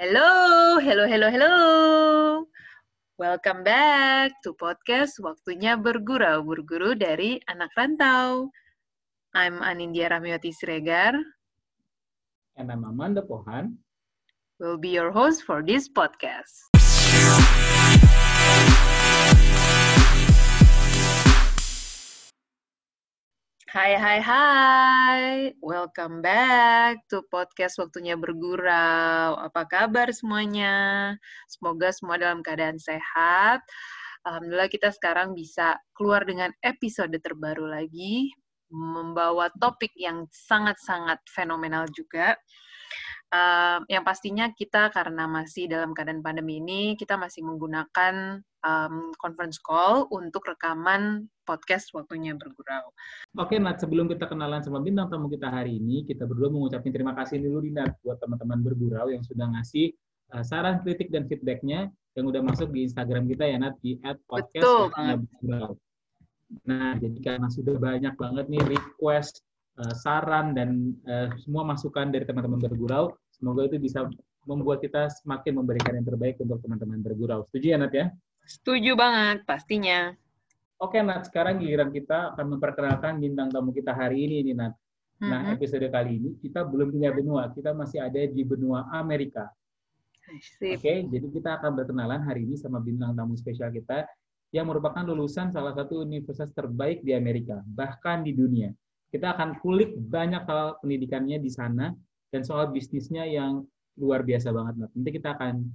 Hello, hello, hello, hello. Welcome back to podcast Waktunya Bergurau, berguru dari anak rantau. I'm Anindya Rahmiwati Siregar. And I'm Amanda Pohan. Will be your host for this podcast. Hai, hai, hai. Welcome back to podcast Waktunya Bergurau. Apa kabar semuanya? Semoga semua dalam keadaan sehat. Alhamdulillah kita sekarang bisa keluar dengan episode terbaru lagi, membawa topik yang sangat-sangat fenomenal juga. Uh, yang pastinya kita karena masih dalam keadaan pandemi ini, kita masih menggunakan um, conference call untuk rekaman podcast waktunya bergurau. Oke, Nat, sebelum kita kenalan sama bintang tamu kita hari ini, kita berdua mengucapkan terima kasih dulu di Nat buat teman-teman bergurau yang sudah ngasih uh, saran, kritik, dan feedbacknya yang udah masuk di Instagram kita ya, Nat, di podcast waktunya bergurau. Nah, jadi karena sudah banyak banget nih request saran dan uh, semua masukan dari teman-teman bergurau, semoga itu bisa membuat kita semakin memberikan yang terbaik untuk teman-teman bergurau. Setuju ya, Nat ya? Setuju banget, pastinya. Oke, Nat. Sekarang giliran kita akan memperkenalkan bintang tamu kita hari ini, nih, Nat. Nah, mm-hmm. episode kali ini kita belum punya benua. Kita masih ada di benua Amerika. Oke, okay, jadi kita akan berkenalan hari ini sama bintang tamu spesial kita yang merupakan lulusan salah satu universitas terbaik di Amerika, bahkan di dunia. Kita akan kulik banyak hal pendidikannya di sana dan soal bisnisnya yang luar biasa banget. Nanti kita akan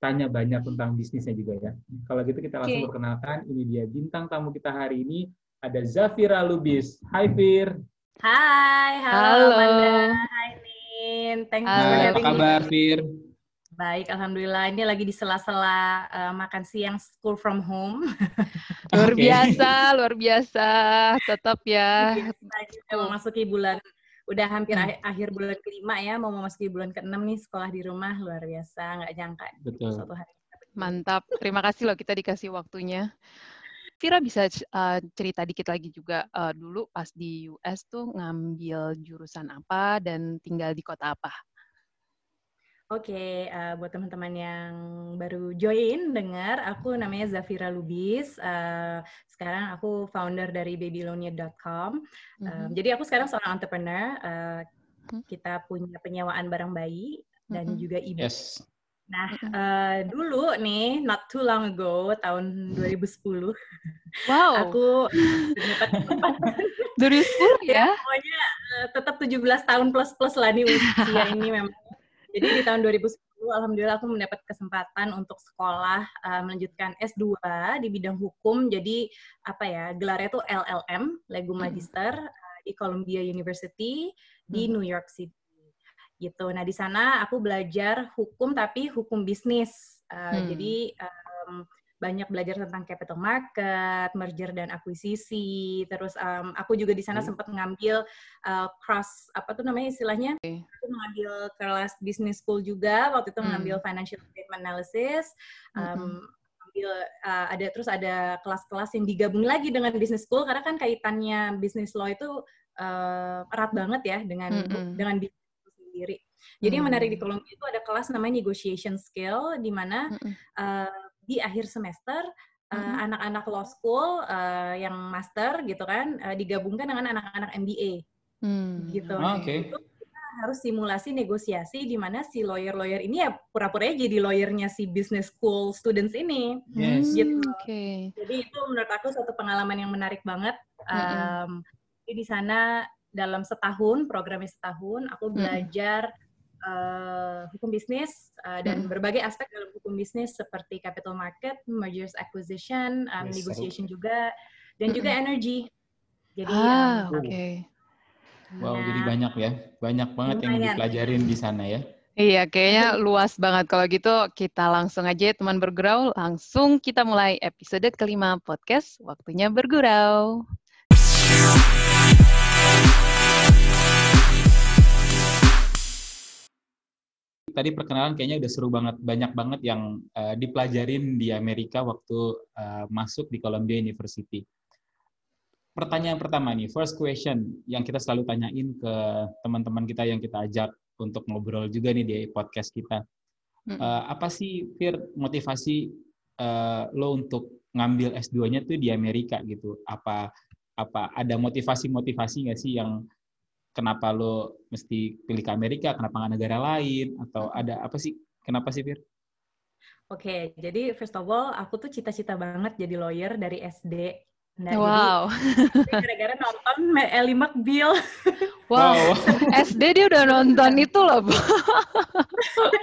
tanya banyak tentang bisnisnya juga ya. Kalau gitu kita langsung okay. perkenalkan, ini dia bintang tamu kita hari ini, ada Zafira Lubis. Hai Fir. Hai, halo, halo. Amanda. Hai Min. Thanks Hai, apa kabar Fir? Baik, alhamdulillah. Ini lagi di sela-sela uh, makan siang school from home. luar okay. biasa, luar biasa. Tetap ya. Kita memasuki bulan udah hampir hmm. akhir, bulan kelima ya, mau memasuki bulan keenam nih sekolah di rumah luar biasa, nggak nyangka Betul. suatu hari. Mantap, terima kasih loh kita dikasih waktunya. Vira bisa uh, cerita dikit lagi juga uh, dulu pas di US tuh ngambil jurusan apa dan tinggal di kota apa? Oke, okay, uh, buat teman-teman yang baru join dengar, aku namanya Zafira Lubis. Uh, sekarang aku founder dari babylonia.com. Mm -hmm. Jadi aku sekarang seorang entrepreneur. Uh, kita punya penyewaan barang bayi dan mm -hmm. juga ibu. Yes. Nah, uh, dulu nih, not too long ago, tahun 2010, wow. aku 2010 ya? ya pokoknya uh, tetap 17 tahun plus-plus lah nih usia ini memang jadi di tahun 2010 alhamdulillah aku mendapat kesempatan untuk sekolah uh, melanjutkan S2 di bidang hukum. Jadi apa ya, gelarnya itu LLM, Legum Magister uh, di Columbia University di New York City. Gitu. Nah, di sana aku belajar hukum tapi hukum bisnis. Uh, hmm. Jadi um, banyak belajar tentang capital market, merger dan akuisisi. Terus um, aku juga di sana hmm. sempat ngambil uh, cross apa tuh namanya istilahnya? Okay. Aku mengambil kelas business school juga. Waktu itu hmm. mengambil financial statement analysis. Um, hmm. Ambil uh, ada terus ada kelas-kelas yang digabung lagi dengan business school karena kan kaitannya business law itu uh, erat banget ya dengan hmm. dengan bisnis sendiri. Jadi hmm. yang menarik di Columbia itu ada kelas namanya negotiation skill di mana hmm. uh, di akhir semester uh, anak-anak law school uh, yang master gitu kan uh, digabungkan dengan anak-anak MBA hmm. gitu. Oh, Oke. Okay. kita harus simulasi negosiasi di mana si lawyer-lawyer ini ya pura-pura jadi lawyernya si business school students ini. Yes. Gitu. Oke. Okay. Jadi itu menurut aku suatu pengalaman yang menarik banget. Um, Jadi di sana dalam setahun programnya setahun aku belajar hmm uh, hukum bisnis uh, dan hmm. berbagai aspek dalam hukum bisnis seperti capital market, mergers acquisition, um, yes, negotiation so. juga, dan juga hmm. energy. Jadi, ah, um, oke. Okay. Wow, nah, jadi banyak ya, banyak banget lumayan. yang dipelajarin di sana ya. Iya, kayaknya luas banget. Kalau gitu, kita langsung aja teman bergurau. Langsung kita mulai episode kelima podcast Waktunya Bergurau. Tadi perkenalan kayaknya udah seru banget, banyak banget yang uh, dipelajarin di Amerika waktu uh, masuk di Columbia University. Pertanyaan pertama nih, first question yang kita selalu tanyain ke teman-teman kita yang kita ajak untuk ngobrol juga nih di podcast kita. uh, apa sih Fir motivasi uh, lo untuk ngambil S2-nya tuh di Amerika gitu? Apa apa ada motivasi-motivasi nggak sih yang kenapa lo mesti pilih ke Amerika, kenapa nggak negara lain atau ada apa sih? Kenapa sih Fir? Oke, okay, jadi first of all, aku tuh cita-cita banget jadi lawyer dari SD. Nah, wow. gara-gara nonton Ellie McBeal. Wow. wow. SD dia udah nonton itu loh, Bu.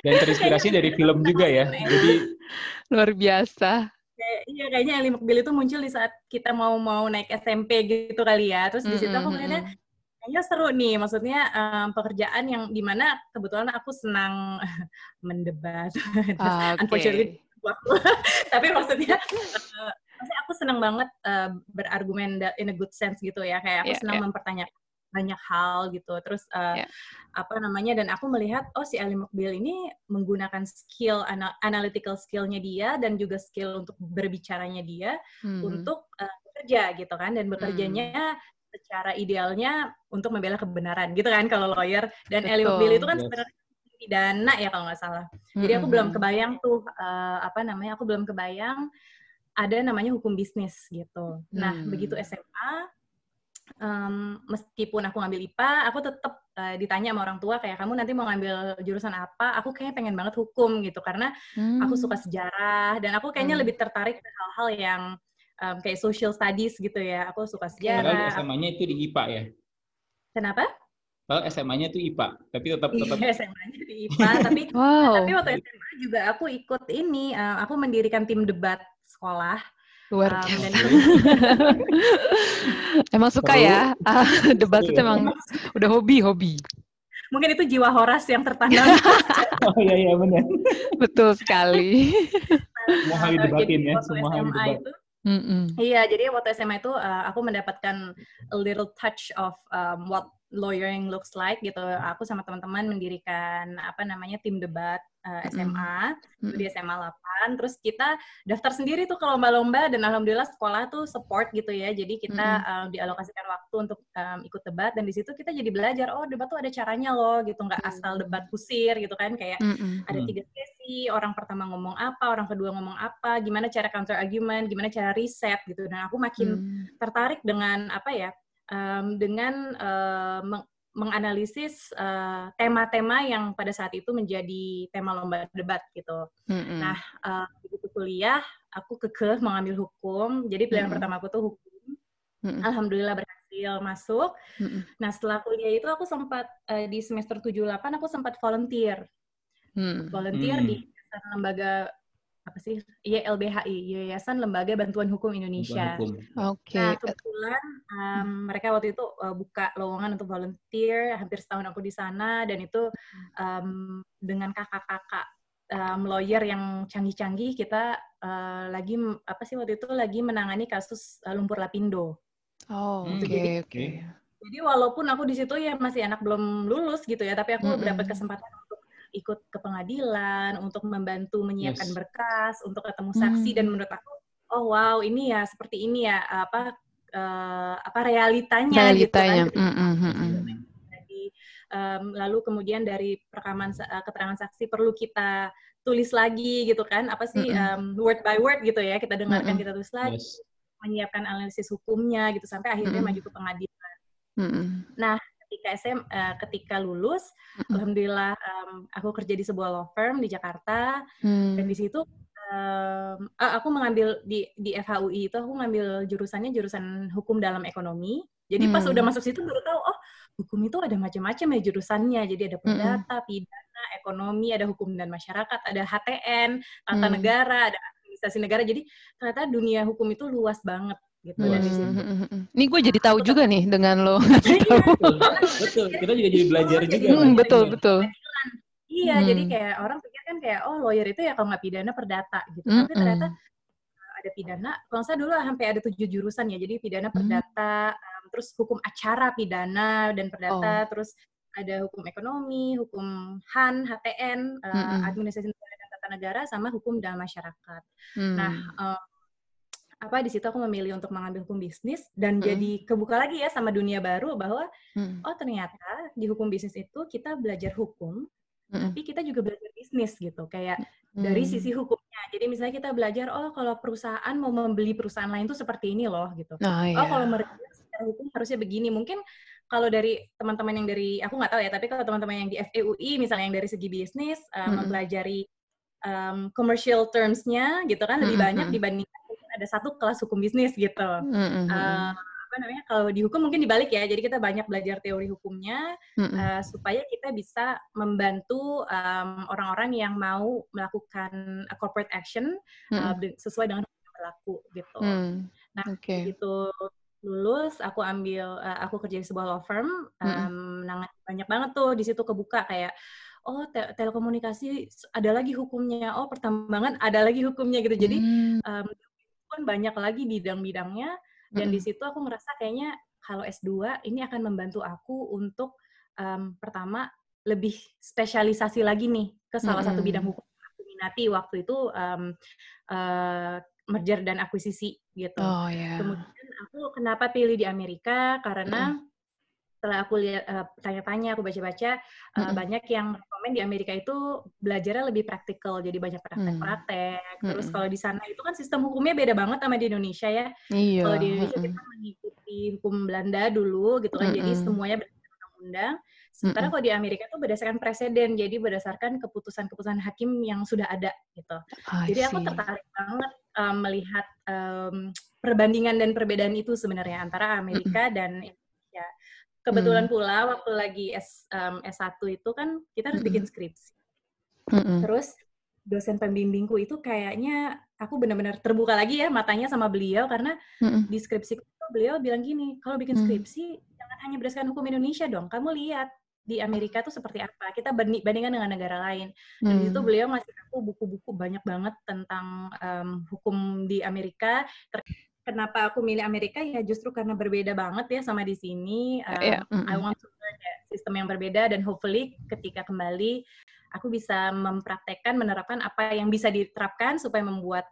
Dan terinspirasi dari film juga ya. Jadi luar biasa. Iya, kayaknya Ellie McBeal itu muncul di saat kita mau mau naik SMP gitu kali ya. Terus di situ aku melihatnya kayaknya seru nih maksudnya um, pekerjaan yang di mana kebetulan aku senang mendebat ah, okay. unfortunately tapi maksudnya uh, maksudnya aku senang banget uh, berargumen in a good sense gitu ya kayak aku yeah, senang yeah. mempertanyakan banyak hal gitu terus uh, yeah. apa namanya dan aku melihat oh si Ali Mukbil ini menggunakan skill ana analytical skillnya dia dan juga skill untuk berbicaranya dia hmm. untuk uh, bekerja gitu kan dan bekerjanya hmm secara idealnya untuk membela kebenaran gitu kan kalau lawyer dan Eli Mobile itu kan sebenarnya pidana ya kalau nggak salah. Jadi aku belum kebayang tuh uh, apa namanya aku belum kebayang ada namanya hukum bisnis gitu. Nah hmm. begitu SMA um, meskipun aku ngambil IPA, aku tetap uh, ditanya sama orang tua kayak kamu nanti mau ngambil jurusan apa? Aku kayaknya pengen banget hukum gitu karena hmm. aku suka sejarah dan aku kayaknya hmm. lebih tertarik ke hal-hal yang um, kayak social studies gitu ya. Aku suka sejarah. Padahal SMA-nya itu di IPA ya? Kenapa? Padahal SMA-nya itu IPA, tapi tetap tetap. Iya, SMA-nya di IPA, tapi wow. tapi waktu SMA juga aku ikut ini, uh, aku mendirikan tim debat sekolah. Luar biasa. Um, emang suka ya, uh, debat itu emang udah hobi hobi. Mungkin itu jiwa Horas yang tertanam. oh iya iya benar. Betul sekali. Semua hal didebatin ya, semua hal didebat. Itu, Mm-mm. Iya, jadi waktu SMA itu uh, aku mendapatkan a little touch of um, what lawyering looks like gitu. Aku sama teman-teman mendirikan apa namanya tim debat uh, SMA mm. di SMA 8. Terus kita daftar sendiri tuh ke lomba-lomba dan alhamdulillah sekolah tuh support gitu ya. Jadi kita mm. uh, dialokasikan waktu untuk um, ikut debat dan di situ kita jadi belajar oh debat tuh ada caranya loh gitu, nggak mm. asal debat kusir gitu kan kayak mm. ada tiga sesi, orang pertama ngomong apa, orang kedua ngomong apa, gimana cara counter argument, gimana cara riset gitu. Dan aku makin mm. tertarik dengan apa ya? Um, dengan uh, menganalisis tema eh, tema-tema yang pada saat itu menjadi tema lomba debat gitu. Mm-hmm. Nah, uh, begitu kuliah, aku kekeh mengambil hukum. Jadi pilihan mm-hmm. pertama aku tuh hukum. Mm-hmm. Alhamdulillah berhasil masuk. Mm-hmm. Nah, setelah kuliah itu aku sempat uh, di semester 7-8 aku sempat volunteer. Mm-hmm. Volunteer mm-hmm. di lembaga apa sih YLBHI Yayasan Lembaga Bantuan Hukum Indonesia. Oke. Okay. Nah kebetulan um, mereka waktu itu uh, buka lowongan untuk volunteer hampir setahun aku di sana dan itu um, dengan kakak-kakak um, lawyer yang canggih-canggih kita uh, lagi apa sih waktu itu lagi menangani kasus uh, lumpur lapindo. Oh oke okay, oke. Okay. Jadi walaupun aku di situ ya masih anak belum lulus gitu ya, tapi aku mm -hmm. dapat kesempatan ikut ke pengadilan untuk membantu menyiapkan yes. berkas untuk ketemu saksi hmm. dan menurut aku oh wow ini ya seperti ini ya apa uh, apa realitanya, realitanya. gitu kan. Mm -hmm. Jadi um, lalu kemudian dari rekaman uh, keterangan saksi perlu kita tulis lagi gitu kan apa sih mm -hmm. um, word by word gitu ya kita dengarkan mm -hmm. kita tulis lagi yes. menyiapkan analisis hukumnya gitu sampai akhirnya mm -hmm. maju ke pengadilan. Mm -hmm. Nah ketika SM uh, eh, ketika lulus mm-hmm. alhamdulillah um, aku kerja di sebuah law firm di Jakarta mm. dan di situ um, uh, aku mengambil di di FHUI itu aku ngambil jurusannya jurusan hukum dalam ekonomi jadi pas mm. udah masuk situ baru tahu oh hukum itu ada macam-macam ya jurusannya jadi ada perdata mm. pidana ekonomi ada hukum dan masyarakat ada HTN tata mm. negara ada administrasi negara jadi ternyata dunia hukum itu luas banget gitu hmm. dari situ. Ini gue jadi tahu juga nih dengan lo. Iya. betul, kita juga jadi belajar oh, juga. Hmm, betul, betul. Iya, hmm. jadi kayak orang pikir kan kayak oh lawyer itu ya kalau nggak pidana perdata gitu. Hmm. Tapi ternyata ada pidana. Kalau saya dulu sampai ada tujuh jurusan ya. Jadi pidana hmm. perdata, hmm. um, terus hukum acara pidana dan perdata, oh. terus ada hukum ekonomi, hukum HAN, HTN, uh, hmm. administrasi negara dan tata negara, sama hukum dalam masyarakat. Hmm. Nah, uh, apa di situ aku memilih untuk mengambil hukum bisnis dan hmm. jadi kebuka lagi ya sama dunia baru bahwa hmm. oh ternyata di hukum bisnis itu kita belajar hukum hmm. tapi kita juga belajar bisnis gitu, kayak dari Hmm. sisi hukumnya. Jadi misalnya kita belajar, oh kalau perusahaan mau membeli perusahaan lain tuh seperti ini loh gitu. Oh, Oh kalau iya. merger secara hukum harusnya begini. Mungkin kalau dari teman-teman yang dari aku nggak tahu ya, tapi kalau teman-teman yang di FEUI misalnya yang dari segi bisnis uh, Mm-mm. mempelajari um, commercial terms-nya gitu kan lebih Mm-mm, banyak mm-mm. dibandingkan ada satu kelas hukum bisnis gitu. Mm-mm, Uh, apa namanya kalau di hukum mungkin dibalik ya jadi kita banyak belajar teori hukumnya mm-mm. uh, supaya kita bisa membantu um, orang-orang yang mau melakukan a corporate action uh, Mm-mm. de- sesuai dengan hukum yang berlaku gitu. Hmm, Nah, Oke. begitu lulus aku ambil uh, aku kerja di sebuah law firm um, nangani banyak banget tuh di situ kebuka kayak oh te- telekomunikasi ada lagi hukumnya oh pertambangan ada lagi hukumnya gitu jadi Hmm, um, pun banyak lagi bidang-bidangnya dan di situ aku ngerasa kayaknya kalau S2 ini akan membantu aku untuk um, pertama lebih spesialisasi lagi nih ke salah satu bidang hukum yang aku minati. Waktu itu um, uh, merger dan akuisisi gitu. Oh ya. Kemudian aku kenapa pilih di Amerika? Karena setelah aku lihat uh, tanya-tanya, aku baca-baca uh, Mm-mm. banyak yang rekomen di Amerika itu belajarnya lebih praktikal, jadi banyak praktek-praktek. Terus Mm-mm. kalau di sana itu kan sistem hukumnya beda banget sama di Indonesia ya. Iya. Kalau di Indonesia mm-mm. kita mengikuti hukum Belanda dulu gitu kan, jadi Mm-mm. semuanya berdasarkan undang-undang. Sementara Mm-mm. kalau di Amerika itu berdasarkan presiden, jadi berdasarkan keputusan-keputusan hakim yang sudah ada gitu. I Jadi aku tertarik banget um, melihat um, perbandingan dan perbedaan itu sebenarnya antara Amerika dan Kebetulan pula waktu lagi S, um, S1 itu kan kita harus bikin skripsi. Mm-mm. Terus dosen pembimbingku itu kayaknya aku benar-benar terbuka lagi ya matanya sama beliau karena di skripsi itu beliau bilang gini, kalau bikin Hmm. skripsi jangan hanya berdasarkan hukum Indonesia dong. Kamu lihat di Amerika tuh seperti apa. Kita banding- bandingkan dengan negara lain. Dan di situ Hmm. beliau ngasih aku buku-buku banyak banget tentang em, hukum di Amerika. Kenapa aku milih Amerika ya justru karena berbeda banget ya sama di sini. Em, Iya, mm-mm. I want to learn ya, sistem yang berbeda dan hopefully ketika kembali aku bisa mempraktekkan menerapkan apa yang bisa diterapkan supaya membuat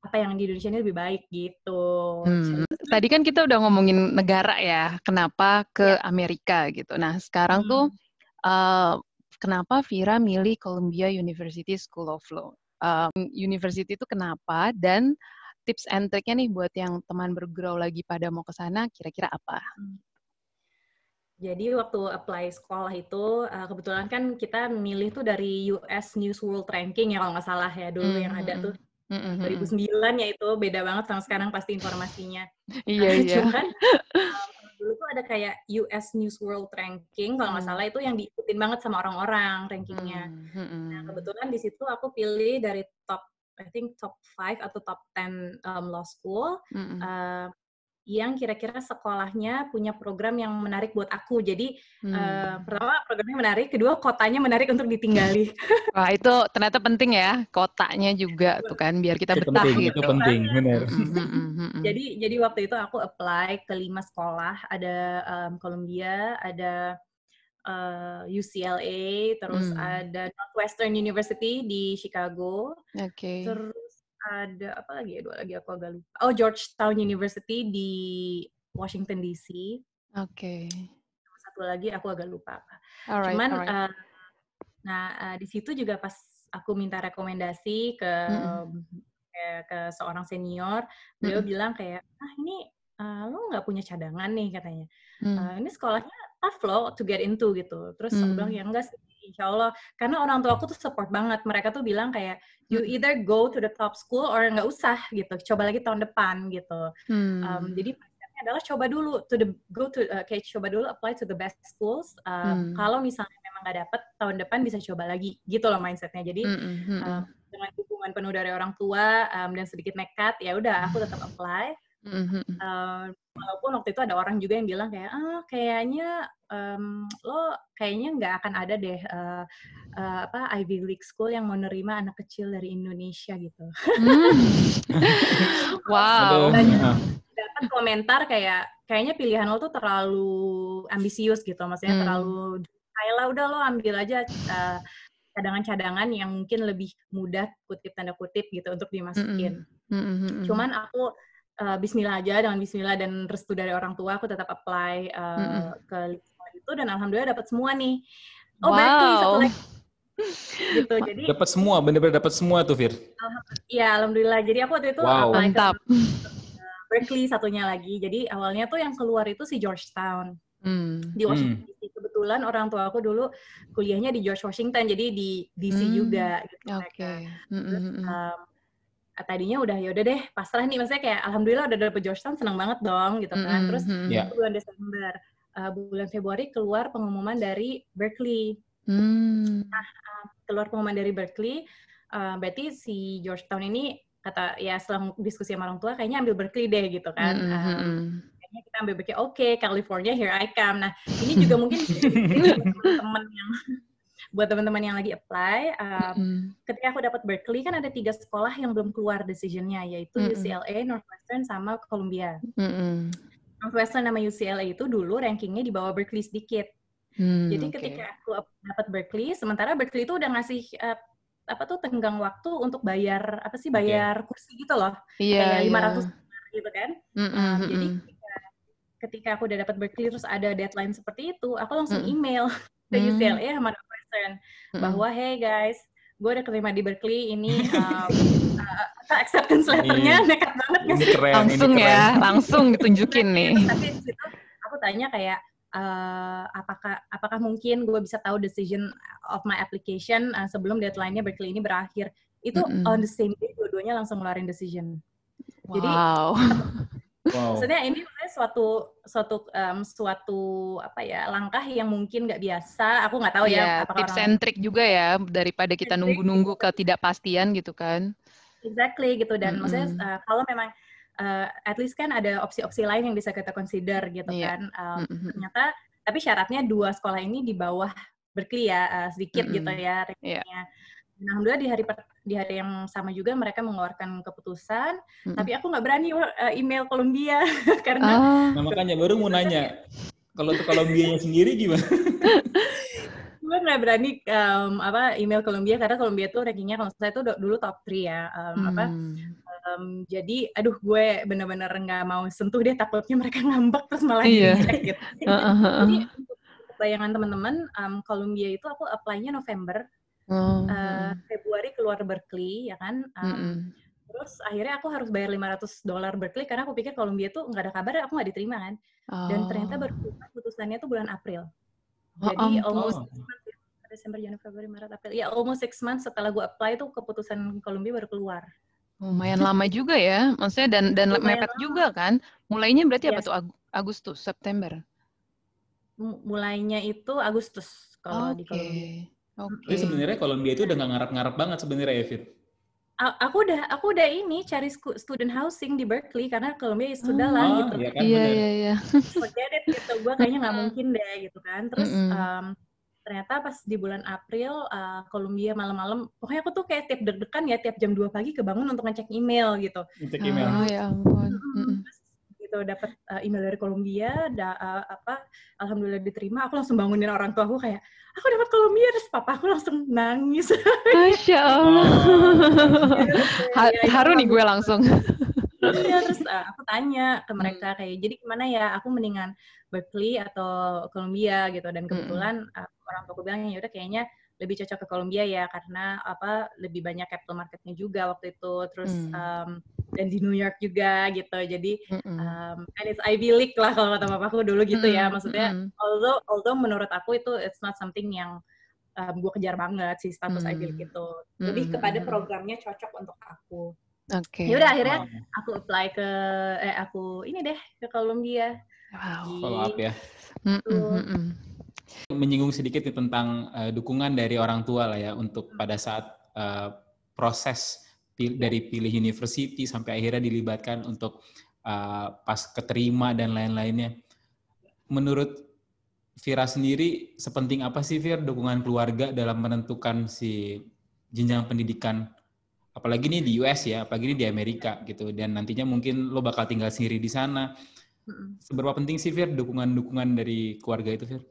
apa yang di Indonesia ini lebih baik gitu. Hmm, Tadi kan kita udah ngomongin negara ya, kenapa ke Iya. Amerika gitu. Nah, sekarang tuh uh, kenapa Vira milih Columbia University School of Law? Um, university itu kenapa? Dan tips and trick-nya nih buat yang teman bergurau lagi pada mau ke sana, kira-kira apa? Jadi waktu apply sekolah itu uh, kebetulan kan kita milih tuh dari US News World Ranking ya kalau nggak salah ya dulu yang ada tuh Mm-mm. 2009 ya itu beda banget sama sekarang pasti informasinya. Iya, Nah, iya. Cuman um, dulu tuh ada kayak US News World Ranking kalau nggak Hmm. salah itu yang diikutin banget sama orang-orang rankingnya. Mm, mm-mm. Nah kebetulan di situ aku pilih dari top I think top 5 atau top 10 um, law school Mm-mm. uh, yang kira-kira sekolahnya punya program yang menarik buat aku. Jadi Hmm. eh, pertama programnya menarik, kedua kotanya menarik untuk ditinggali. Wah, itu ternyata penting ya, kotanya juga tuh kan, biar kita Itu betah penting, gitu. itu penting, benar. Mm, mm, mm, mm. jadi jadi waktu itu aku apply ke lima sekolah, ada um, Columbia, ada uh, UCLA, terus Hmm. ada Northwestern University di Chicago, Oke. terus ada apa lagi ya dua lagi aku agak lupa. Oh Georgetown University di Washington DC, Oke. satu lagi aku agak lupa apa. Alright, Cuman, alright. eh, nah eh, di situ juga pas aku minta rekomendasi ke Mm-mm. ke, ke seorang senior, beliau Mm-mm. bilang kayak, ah ini eh, lo nggak punya cadangan nih katanya. Hmm. Eh, ini sekolahnya tough loh to get into gitu. Terus aku Hmm. bilang ya enggak sih, insya Allah. Karena orang tua aku tuh support banget. Mereka tuh bilang kayak, you Mm. either go to the top school or nggak usah gitu. Coba lagi tahun depan gitu. Hmm. Um, jadi mindsetnya adalah coba dulu to the go to uh, kayak coba dulu apply to the best schools. Um, Hmm. Kalau misalnya memang nggak dapet tahun depan bisa coba lagi gitu loh mindsetnya. Jadi Mm, mm, mm, um, dengan dukungan penuh dari orang tua um, dan sedikit nekat ya udah aku tetap apply. Mm, mm, mm. Um, walaupun waktu itu ada orang juga yang bilang kayak ah kayaknya um, lo kayaknya nggak akan ada deh uh, uh, apa Ivy League school yang mau nerima anak kecil dari Indonesia gitu. Hmm. wow. Dapat komentar kayak kayaknya pilihan lo tuh terlalu ambisius gitu, maksudnya Hmm. terlalu kayak udah lo ambil aja uh, cadangan-cadangan yang mungkin lebih mudah kutip tanda kutip gitu untuk dimasukin. Mm, mm, mm, mm. Cuman aku uh, Bismillah aja dengan Bismillah dan restu dari orang tua aku tetap apply uh, Mm-mm. ke lima itu dan alhamdulillah dapat semua nih. Oh berarti satu wow. lagi gitu. Jadi dapat semua, benar-benar dapat semua tuh, Fir. Iya, alhamdulillah. Jadi aku waktu itu wow. mantap. Berkeley satunya lagi. Jadi awalnya tuh yang keluar itu si Georgetown. Hmm. Di Washington hmm. DC. Kebetulan orang tua aku dulu kuliahnya di George Washington, jadi di DC hmm. juga gitu okay. Terus um, tadinya udah ya udah deh pasrah nih maksudnya kayak alhamdulillah udah dapet Georgetown seneng banget dong gitu kan. Terus yeah. bulan Desember, uh, bulan Februari keluar pengumuman dari Berkeley. Hmm. Nah, uh, keluar pengumuman dari Berkeley, uh, berarti si Georgetown ini kata ya setelah diskusi sama orang tua kayaknya ambil Berkeley deh gitu kan. Mm -hmm. kayaknya kita ambil Berkeley. Oke, okay, California here I come. Nah, ini juga mungkin teman-teman yang buat teman-teman yang lagi apply, um, mm -hmm. ketika aku dapat Berkeley kan ada tiga sekolah yang belum keluar decisionnya, yaitu mm -hmm. UCLA, Northwestern, sama Columbia. Mm -hmm. Northwestern sama UCLA itu dulu rankingnya di bawah Berkeley sedikit. Hmm, Jadi okay. ketika aku dapat Berkeley, sementara Berkeley itu udah ngasih uh, apa tuh tenggang waktu untuk bayar apa sih bayar okay. kursi gitu loh yeah, kayak iya. lima ratus gitu kan mm -hmm. um, jadi ketika, ketika aku udah dapat Berkeley terus ada deadline seperti itu aku langsung mm. email ke mm. UCLA sama Northwestern mm. bahwa hey guys gue udah terima di Berkeley ini um, uh, acceptance letternya nekat banget ini keren, langsung ini keren. ya langsung ditunjukin nih tapi situ aku tanya kayak uh, apakah apakah mungkin gue bisa tahu decision of my application uh, sebelum deadline-nya Berkeley ini berakhir itu mm -hmm. on the same day dua-duanya langsung ngeluarin decision wow. jadi wow. maksudnya ini suatu suatu um, suatu apa ya langkah yang mungkin nggak biasa aku nggak tahu yeah, ya iya, tips and trick juga ya daripada kita nunggu-nunggu ketidakpastian gitu kan exactly gitu dan mm -hmm. maksudnya uh, kalau memang uh, at least kan ada opsi-opsi lain yang bisa kita consider gitu yeah. kan. Um, mm-hmm. Ternyata tapi syaratnya dua sekolah ini di bawah Berkeley ya uh, sedikit mm-hmm. gitu ya rankingnya. Yeah. Nah, alhamdulillah di hari di hari yang sama juga mereka mengeluarkan keputusan, mm-hmm. tapi aku nggak berani uh, email Columbia karena. Oh. Nah, makanya baru mau nanya, kalau untuk Columbia sendiri gimana? gue nggak berani um, apa email Columbia karena Columbia tuh rankingnya kalau saya tuh dulu top 3 ya um, hmm. apa um, jadi aduh gue bener-bener nggak mau sentuh deh takutnya mereka ngambek terus malah iya. gitu. jadi bayangan teman-teman um, Columbia itu aku apply-nya November oh. uh, Februari keluar Berkeley ya kan um, mm -hmm. terus akhirnya aku harus bayar 500 dolar Berkeley karena aku pikir Columbia tuh nggak ada kabar aku nggak diterima kan oh. dan ternyata baru putusannya tuh bulan April jadi oh, almost oh. Desember, Januari, Februari, Maret, April. Ya, almost six months setelah gue apply tuh keputusan Columbia baru keluar. Lumayan lama juga ya, maksudnya dan dan Lumayan mepet lama. juga kan. Mulainya berarti yes. apa tuh Agustus, September? Mulainya itu Agustus kalau okay. di Columbia. Oke. Okay. Jadi sebenarnya Columbia itu udah nggak ngarap-ngarap banget sebenarnya ya, Fit? Aku udah aku udah ini cari student housing di Berkeley karena Columbia sudah lah oh, gitu. Iya kan, iya iya. iya. Forget it gitu, gue kayaknya nggak mungkin deh gitu kan. Terus mm -hmm. um, ternyata pas di bulan April uh, Columbia malam-malam pokoknya aku tuh kayak tiap deg-degan ya tiap jam 2 pagi kebangun untuk ngecek email gitu. Ngecek email. Oh ya ampun. Gitu dapat uh, email dari Columbia da, uh, apa alhamdulillah diterima aku langsung bangunin orang tua aku kayak aku dapat Columbia terus papa aku langsung nangis. Masya Allah. ha ya, haru nih gue langsung. Iya terus uh, aku tanya ke mereka kayak jadi gimana ya aku mendingan Berkeley atau Columbia gitu dan kebetulan mm. uh, orang tua bilang ya udah kayaknya lebih cocok ke Columbia ya karena apa lebih banyak capital marketnya juga waktu itu terus mm. um, dan di New York juga gitu jadi um, and it's Ivy League lah kalau kata papaku dulu gitu mm. ya maksudnya mm. although although menurut aku itu it's not something yang um, gue kejar banget sih status mm. Ivy League itu lebih mm. kepada programnya cocok untuk aku Oke. Okay. Ya udah akhirnya aku apply ke eh aku ini deh ke Columbia. Wow. Follow up ya. Mm -mm. Menyinggung sedikit nih tentang uh, dukungan dari orang tua lah ya untuk pada saat uh, proses pil dari pilih university sampai akhirnya dilibatkan untuk uh, pas keterima dan lain-lainnya. Menurut Vira sendiri sepenting apa sih Vir dukungan keluarga dalam menentukan si jenjang pendidikan apalagi nih di US ya, apalagi ini di Amerika gitu dan nantinya mungkin lo bakal tinggal sendiri di sana Seberapa penting sih Fir dukungan-dukungan dari keluarga itu Fir?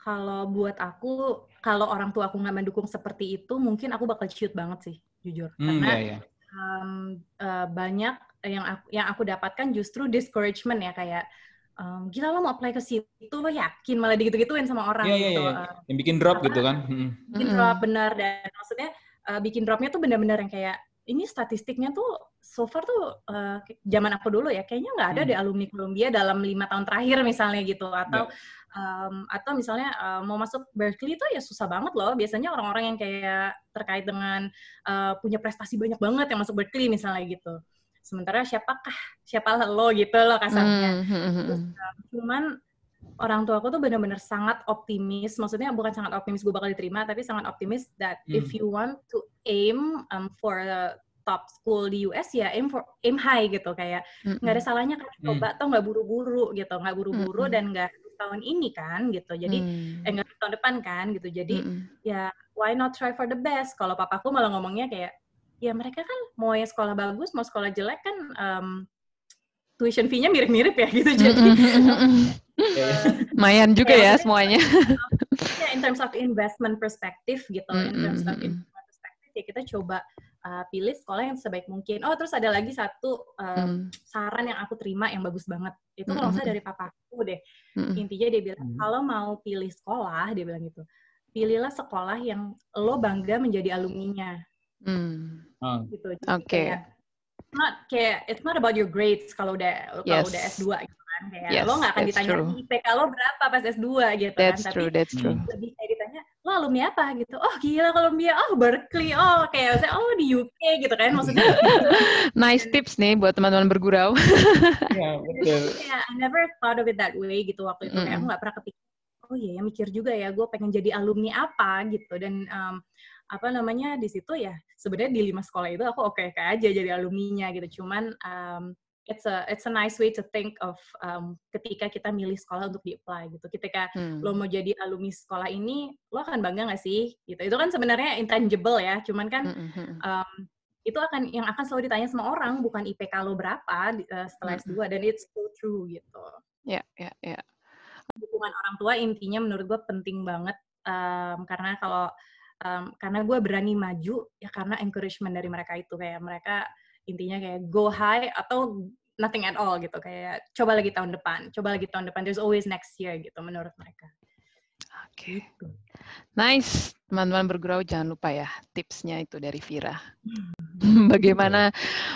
Kalau buat aku, kalau orang tua aku nggak mendukung seperti itu, mungkin aku bakal ciut banget sih, jujur. Hmm, Karena yeah, yeah. Um, uh, banyak yang aku, yang aku dapatkan justru discouragement ya kayak um, gila lo mau apply ke situ lo yakin malah digitu-gituin sama orang yeah, yeah, gitu. Yeah. Uh, yang bikin drop apa, gitu kan. Bikin drop benar dan maksudnya uh, bikin dropnya tuh benar-benar yang kayak ini statistiknya tuh so far tuh uh, zaman aku dulu ya kayaknya nggak ada hmm. di alumni Columbia dalam lima tahun terakhir misalnya gitu atau yeah. Um, atau misalnya uh, mau masuk Berkeley tuh ya susah banget loh biasanya orang-orang yang kayak terkait dengan uh, punya prestasi banyak banget yang masuk Berkeley misalnya gitu sementara siapakah siapa lo gitu loh kasarnya mm -hmm. Terus, uh, cuman orang tua aku tuh benar-benar sangat optimis maksudnya bukan sangat optimis gue bakal diterima tapi sangat optimis that mm. if you want to aim um, for the top school di US ya aim for aim high gitu kayak nggak mm -hmm. ada salahnya kan coba mm. atau nggak buru-buru gitu nggak buru-buru mm -hmm. dan nggak tahun ini kan gitu jadi mm. eh nggak tahun depan kan gitu jadi mm -hmm. ya why not try for the best kalau papaku malah ngomongnya kayak ya mereka kan mau ya sekolah bagus mau sekolah jelek kan um, tuition fee-nya mirip-mirip ya gitu jadi Mayan juga ya, ya semuanya. Ya, in terms of investment perspective gitu, -hmm. in terms of investment perspective ya kita coba uh, pilih sekolah yang sebaik mungkin. Oh, terus ada lagi satu um, mm. saran yang aku terima yang bagus banget. Itu kalau mm -hmm. saya dari papaku deh. Mm -hmm. Intinya dia bilang, mm. kalau mau pilih sekolah, dia bilang gitu, pilihlah sekolah yang lo bangga menjadi alumninya. Mm. Gitu. Oke. Okay. not kayak it's not about your grades kalau udah yes. kalau udah S2 gitu kan kayak yes, lo nggak akan ditanya IPK lo berapa pas S2 gitu that's kan true, tapi that's true. lebih kayak lo alumni apa? Gitu. Oh gila Columbia oh Berkeley. Oh kayak saya oh di UK gitu kan maksudnya. Nice tips nih buat teman-teman bergurau. Ya betul. Yeah, I never thought of it that way gitu waktu itu. Mm. kayak aku nggak pernah kepikir oh iya ya mikir juga ya gue pengen jadi alumni apa? Gitu. Dan um, apa namanya di situ ya sebenarnya di lima sekolah itu aku oke okay, kayak aja jadi alumninya gitu. Cuman um, it's a it's a nice way to think of um, ketika kita milih sekolah untuk di apply gitu. Ketika hmm. lo mau jadi alumni sekolah ini lo akan bangga gak sih? Gitu. Itu kan sebenarnya intangible ya. Cuman kan um, itu akan yang akan selalu ditanya sama orang bukan IPK lo berapa uh, setelah S2 dan it's so true gitu. Ya ya ya. Dukungan orang tua intinya menurut gue penting banget um, karena kalau um, karena gue berani maju ya karena encouragement dari mereka itu. Kayak mereka intinya kayak go high atau nothing at all gitu kayak coba lagi tahun depan coba lagi tahun depan there's always next year gitu menurut mereka. Oke. Okay. Gitu. nice. Teman-teman bergurau jangan lupa ya tipsnya itu dari Vira. Bagaimana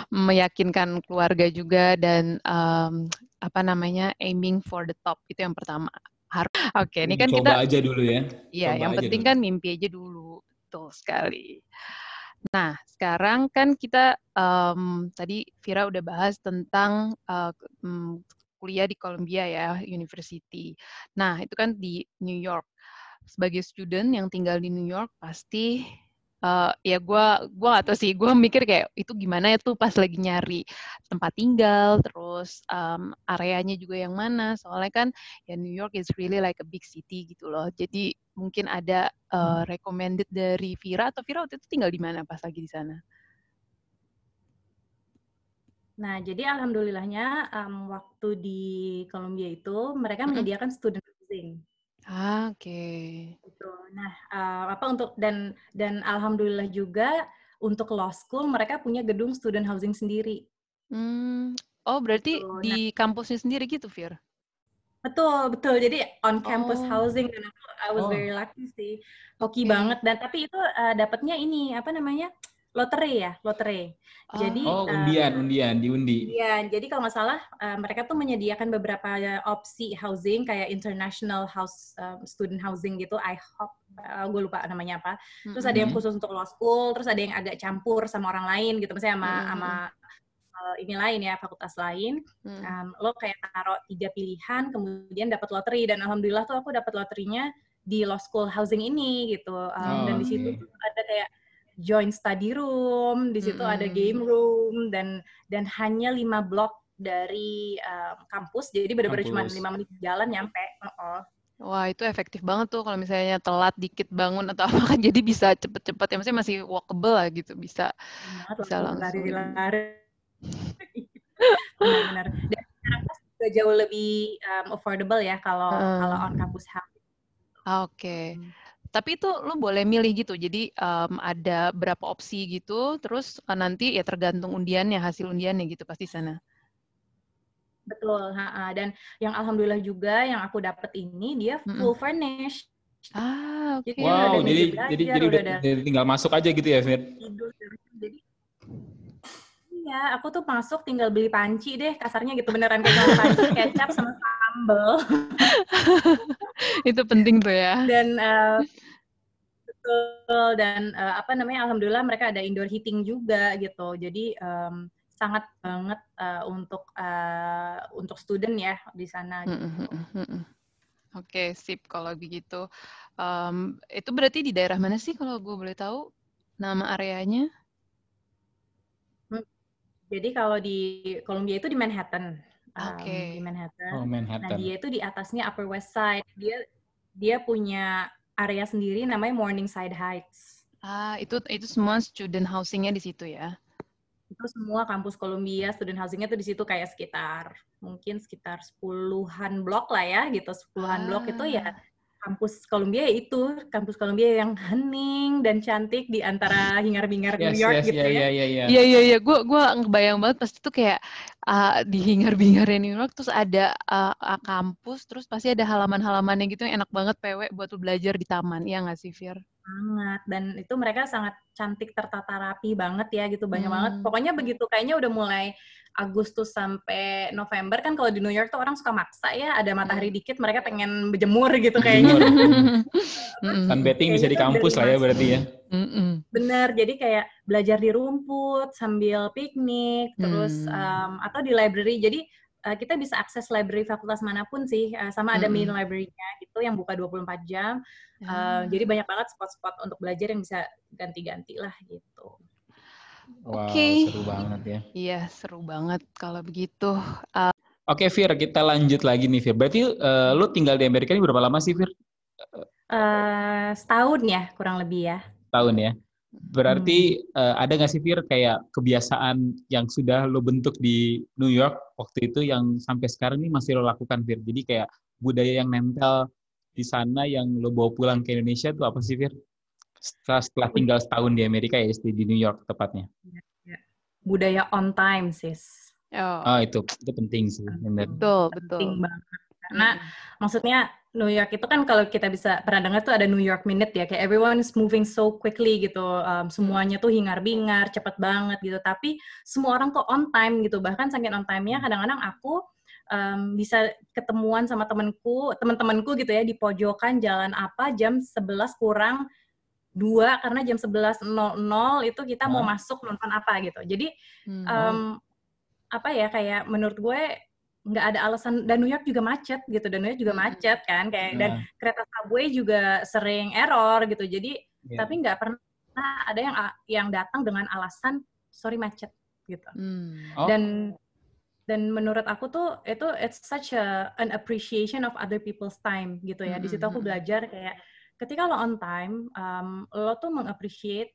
meyakinkan keluarga juga dan um, apa namanya aiming for the top itu yang pertama. Harus oke okay, ini kan coba kita coba aja dulu ya. Iya yang penting dulu. kan mimpi aja dulu. Betul sekali nah sekarang kan kita um, tadi Vira udah bahas tentang uh, kuliah di Columbia ya University. Nah itu kan di New York. Sebagai student yang tinggal di New York pasti uh, ya gue gua atau sih. Gue mikir kayak itu gimana ya tuh pas lagi nyari tempat tinggal terus um, areanya juga yang mana? Soalnya kan ya New York is really like a big city gitu loh. Jadi mungkin ada uh, recommended dari Vira atau Vira waktu itu tinggal di mana pas lagi di sana? Nah, jadi alhamdulillahnya um, waktu di Columbia itu mereka menyediakan student housing. Ah, oke. Okay. Gitu. Nah, uh, apa untuk dan dan alhamdulillah juga untuk law school mereka punya gedung student housing sendiri. Hmm. Oh, berarti gitu. di nah, kampusnya sendiri gitu, Fir? Betul, betul. Jadi on campus oh. housing dan aku I was oh. very lucky sih. Hoki okay. banget dan tapi itu uh, dapatnya ini apa namanya? Lotre ya, lotre. Oh. Jadi oh undian, um, undian, diundi. Iya, jadi kalau nggak salah uh, mereka tuh menyediakan beberapa opsi housing kayak international house um, student housing gitu. I hope uh, gue lupa namanya apa. Terus mm -hmm. ada yang khusus untuk law school, terus ada yang agak campur sama orang lain gitu, misalnya sama mm -hmm. sama uh, ini lain ya fakultas lain. Mm. Um, lo kayak taruh tiga pilihan, kemudian dapat lotre dan alhamdulillah tuh aku dapat loterinya di law school housing ini gitu. Um, oh, dan di situ okay. ada kayak join study room, di situ mm -hmm. ada game room dan dan hanya lima blok dari um, kampus, jadi benar-benar cuma lima menit jalan nyampe. Uh -oh. Wah itu efektif banget tuh kalau misalnya telat dikit bangun atau apa kan jadi bisa cepet-cepet ya maksudnya masih walkable lah gitu bisa Benar, bisa langsung lari-lari benar-benar dan juga jauh lebih um, affordable ya kalau hmm. kalau on campus house. Oke. Okay. Hmm. Tapi itu lo boleh milih gitu. Jadi um, ada berapa opsi gitu, terus uh, nanti ya tergantung undiannya, hasil undiannya gitu pasti sana. Betul, ha, dan yang alhamdulillah juga yang aku dapat ini dia full mm -mm. furnished. Ah, oke. Okay. Wow, jadi belajar, jadi jadi udah, udah tinggal masuk aja gitu ya, Fir? Jadi Iya, aku tuh masuk tinggal beli panci deh, kasarnya gitu beneran kayak panci, kecap sama sambel. Itu penting tuh ya. Dan uh, betul dan uh, apa namanya alhamdulillah mereka ada indoor heating juga gitu. Jadi um, sangat banget uh, untuk uh, untuk student ya di sana. Gitu. Mm -hmm. Oke, okay, sip kalau begitu. Um, itu berarti di daerah mana sih kalau gue boleh tahu nama areanya? Hmm, jadi kalau di Columbia itu di Manhattan. Oke. Okay. Um, di Manhattan. Oh, Manhattan. Nah, dia itu di atasnya Upper West Side. Dia dia punya area sendiri namanya Morningside Heights. Ah, itu itu semua student housingnya di situ ya? itu semua kampus Columbia student housingnya tuh di situ kayak sekitar mungkin sekitar sepuluhan blok lah ya gitu sepuluhan ah. blok itu ya. Kampus Columbia itu kampus Columbia yang hening dan cantik di antara hingar-bingar yes, New York yes, gitu yeah, ya. Iya iya iya. Iya iya Gue gue ngebayang banget pasti tuh kayak uh, di hingar-bingar New York terus ada uh, uh, kampus terus pasti ada halaman-halamannya gitu yang enak banget PW buat lu belajar di taman. Iya nggak sih Fir? Banget. Dan itu mereka sangat cantik tertata rapi banget ya gitu. Banyak hmm. banget pokoknya begitu kayaknya udah mulai Agustus sampai November kan kalau di New York tuh orang suka maksa ya. Ada matahari hmm. dikit mereka pengen berjemur gitu kayaknya. Sunbathing bisa di kampus lah ya berarti ya. Bener. Jadi kayak belajar di rumput sambil piknik terus um, atau di library. Jadi uh, kita bisa akses library fakultas mana pun sih uh, sama ada main library-nya gitu yang buka 24 jam Uh, jadi banyak banget spot-spot untuk belajar yang bisa ganti-ganti lah gitu. Wow, okay. seru banget ya. Iya, seru banget kalau begitu. Uh, Oke, okay, Fir, kita lanjut lagi nih, Fir. Berarti uh, lu tinggal di Amerika ini berapa lama sih, Fir? Uh, setahun ya, kurang lebih ya. Tahun ya. Berarti hmm. uh, ada nggak sih, Fir, kayak kebiasaan yang sudah lo bentuk di New York waktu itu yang sampai sekarang ini masih lo lakukan, Fir? Jadi kayak budaya yang nempel di sana yang lo bawa pulang ke Indonesia itu apa sih, Fir? Setelah, setelah tinggal setahun di Amerika ya, di New York tepatnya. Ya, ya. Budaya on time, sis. Oh, oh itu itu penting sih, benar. Betul, betul. Penting banget. Karena hmm. maksudnya New York itu kan kalau kita bisa pernah dengar tuh ada New York Minute ya, kayak everyone is moving so quickly gitu, um, semuanya tuh hingar-bingar, cepet banget gitu. Tapi semua orang tuh on time gitu, bahkan saking on time-nya kadang-kadang aku um, bisa ketemuan sama temanku, teman-temanku gitu ya di pojokan jalan apa jam 11 kurang dua karena jam 11.00 itu kita mau masuk nonton apa gitu. Jadi hmm. um, apa ya kayak menurut gue nggak ada alasan dan New York juga macet gitu dan New York juga hmm. macet kan kayak dan kereta subway juga sering error gitu. Jadi yeah. tapi nggak pernah ada yang yang datang dengan alasan sorry macet gitu. Hmm. Oh. Dan dan menurut aku tuh itu it's such a an appreciation of other people's time gitu ya. Mm -hmm. Di situ aku belajar kayak ketika lo on time, um, lo tuh mengappreciate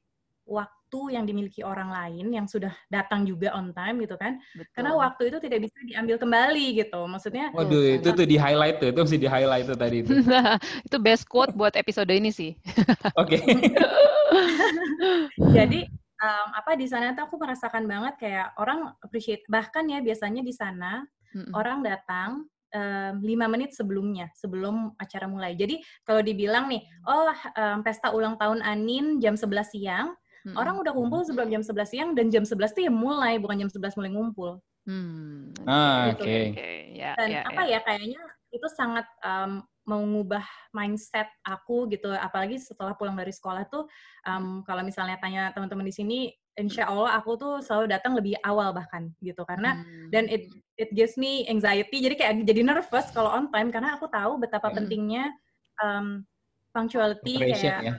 waktu yang dimiliki orang lain yang sudah datang juga on time gitu kan. Betul. Karena waktu itu tidak bisa diambil kembali gitu. Maksudnya Waduh, itu tuh di highlight tuh. Itu mesti di highlight tuh tadi itu. itu best quote buat episode ini sih. Oke. Jadi um, apa di sana tuh aku merasakan banget kayak orang appreciate bahkan ya biasanya di sana mm-hmm. orang datang lima um, menit sebelumnya sebelum acara mulai. Jadi kalau dibilang nih, oh um, pesta ulang tahun Anin jam 11 siang, hmm. orang udah kumpul sebelum jam 11 siang dan jam 11 tuh ya mulai bukan jam 11 mulai ngumpul. Hmm. Ah, gitu. oke. Okay. Okay. Yeah, dan yeah, apa yeah. ya kayaknya itu sangat um, mengubah mindset aku gitu apalagi setelah pulang dari sekolah tuh um, kalau misalnya tanya teman-teman di sini insya Allah aku tuh selalu datang lebih awal bahkan gitu karena hmm. dan it it gives me anxiety jadi kayak jadi nervous kalau on time karena aku tahu betapa hmm. pentingnya um, punctuality kayak ya.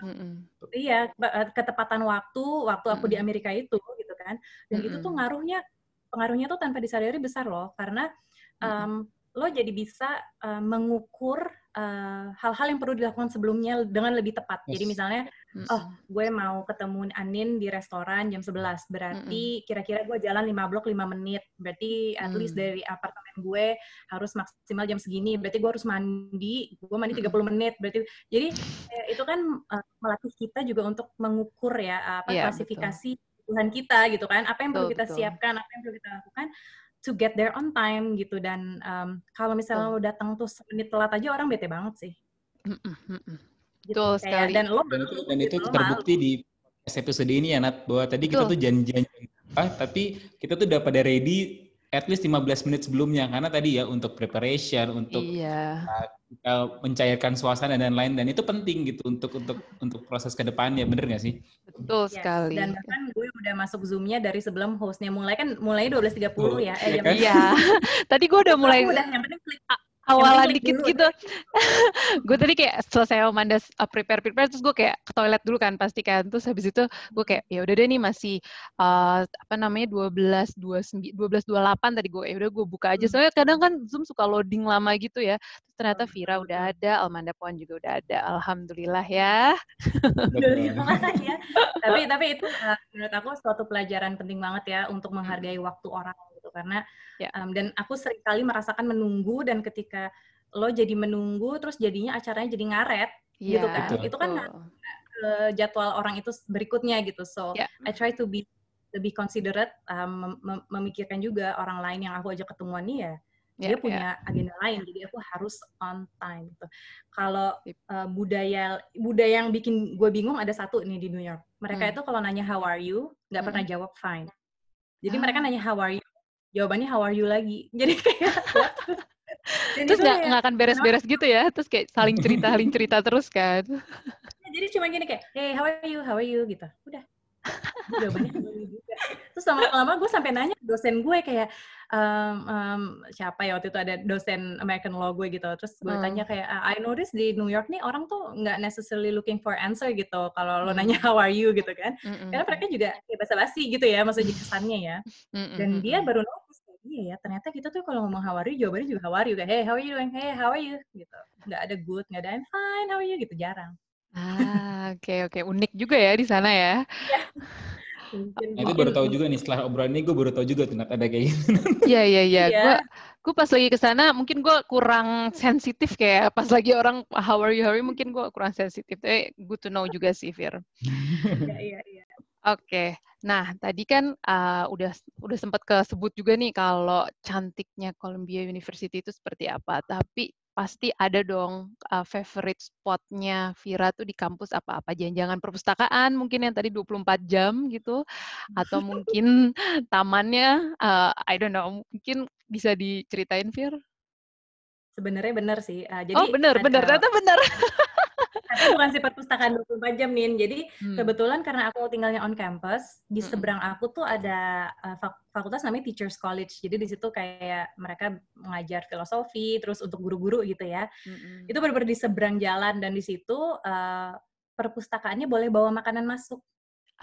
iya eh, ketepatan waktu waktu aku hmm. di Amerika itu gitu kan dan hmm. itu tuh ngaruhnya pengaruhnya tuh tanpa disadari besar loh karena um, lo jadi bisa uh, mengukur Eh, hal-hal uh, yang perlu dilakukan sebelumnya dengan lebih tepat. Yes. Jadi misalnya, mm-hmm. oh gue mau ketemu Anin di restoran jam 11, berarti kira-kira gue jalan 5 blok 5 menit, berarti at least mm. dari apartemen gue harus maksimal jam segini, berarti gue harus mandi, gue mandi mm-hmm. 30 menit, berarti jadi eh, itu kan uh, melatih kita juga untuk mengukur ya apa yeah, klasifikasi Tuhan kita gitu kan, apa yang perlu kita betul. siapkan, apa yang perlu kita lakukan to get there on time gitu dan um, kalau misalnya oh. lo datang tuh semenit telat aja orang bete banget sih. Mm -mm, Gitu, Betul sekali. Dan, lo dan itu, dan itu terbukti di episode ini ya Nat bahwa tadi Betul. kita tuh janjian apa tapi kita tuh udah pada ready at least 15 menit sebelumnya karena tadi ya untuk preparation untuk iya. uh, kita mencairkan suasana dan lain dan itu penting gitu untuk untuk untuk proses ke depannya bener gak sih? Betul yes. sekali. Dan kan gue udah masuk zoomnya dari sebelum hostnya mulai kan mulai 12.30 oh, ya. Eh, iya. Kan? Iya. Tadi gue udah mulai. Udah yang penting klik awalan dikit dulu. gitu. gue tadi kayak selesai Amanda uh, prepare prepare terus gue kayak ke toilet dulu kan pasti kan. Terus habis itu gue kayak ya udah deh nih masih uh, apa namanya 12 29 12 28 tadi gue ya udah gue buka aja. Hmm. Soalnya kadang kan Zoom suka loading lama gitu ya. Terus ternyata Vira udah ada, Almanda Puan juga udah ada. Alhamdulillah ya. Alhamdulillah ya. tapi tapi itu uh, menurut aku suatu pelajaran penting banget ya untuk menghargai waktu orang karena ya. um, dan aku sering kali merasakan menunggu dan ketika lo jadi menunggu terus jadinya acaranya jadi ngaret ya, gitu kan betul. itu kan uh, jadwal orang itu berikutnya gitu so ya. I try to be lebih considerate um, mem memikirkan juga orang lain yang aku ajak ketemuan nih ya yeah, dia punya yeah. agenda lain jadi aku harus on time gitu. Kalau uh, budaya budaya yang bikin gue bingung ada satu nih di New York. Mereka hmm. itu kalau nanya how are you nggak hmm. pernah jawab fine. Jadi ah. mereka nanya how are you jawabannya how are you? lagi. Jadi kayak terus nggak nggak akan beres-beres gitu ya? Terus kayak saling cerita saling cerita terus kan? Jadi cuma gini kayak hey how are you? How are you? gitu. Udah jawabannya juga. Terus lama-lama gue sampai nanya dosen gue kayak um, um, siapa ya waktu itu ada dosen American Law gue gitu. Terus gue hmm. tanya kayak I notice di New York nih orang tuh nggak necessarily looking for answer gitu. Kalau lo nanya how are you? gitu kan. Hmm. karena mereka juga kayak basa-basi gitu ya maksudnya kesannya ya. Dan dia baru notice iya ya ternyata kita tuh kalau ngomong how are you jawabannya juga how are you. Kayak hey how are you? Doing hey how are you? Gitu. Nggak ada good nggak ada I'm fine how are you? Gitu jarang Ah, oke okay, oke. Okay. Unik juga ya di sana ya. Iya. Nah, itu baru tahu juga nih setelah obrolan ini gue baru tahu juga ternyata ada kayak gitu. Iya iya iya. Gue gue pas lagi ke sana mungkin gue kurang sensitif kayak pas lagi orang how are you how are you mungkin gue kurang sensitif. Tapi good to know juga sih Fir. Iya iya iya. Oke. Nah, tadi kan uh, udah udah sempat kesebut juga nih kalau cantiknya Columbia University itu seperti apa. Tapi pasti ada dong uh, favorite spotnya Vira tuh di kampus apa-apa. Jangan-jangan perpustakaan mungkin yang tadi 24 jam gitu. Atau mungkin tamannya, uh, I don't know, mungkin bisa diceritain Vir? Sebenarnya benar sih. Uh, jadi oh benar, benar. Ternyata benar. Tapi bukan si perpustakaan 24 jam, Nin. Jadi hmm. kebetulan karena aku tinggalnya on campus, di hmm. seberang aku tuh ada uh, fakultas namanya Teachers College. Jadi di situ kayak mereka mengajar filosofi, terus untuk guru-guru gitu ya. Hmm. Itu benar-benar di seberang jalan dan di situ uh, perpustakaannya boleh bawa makanan masuk.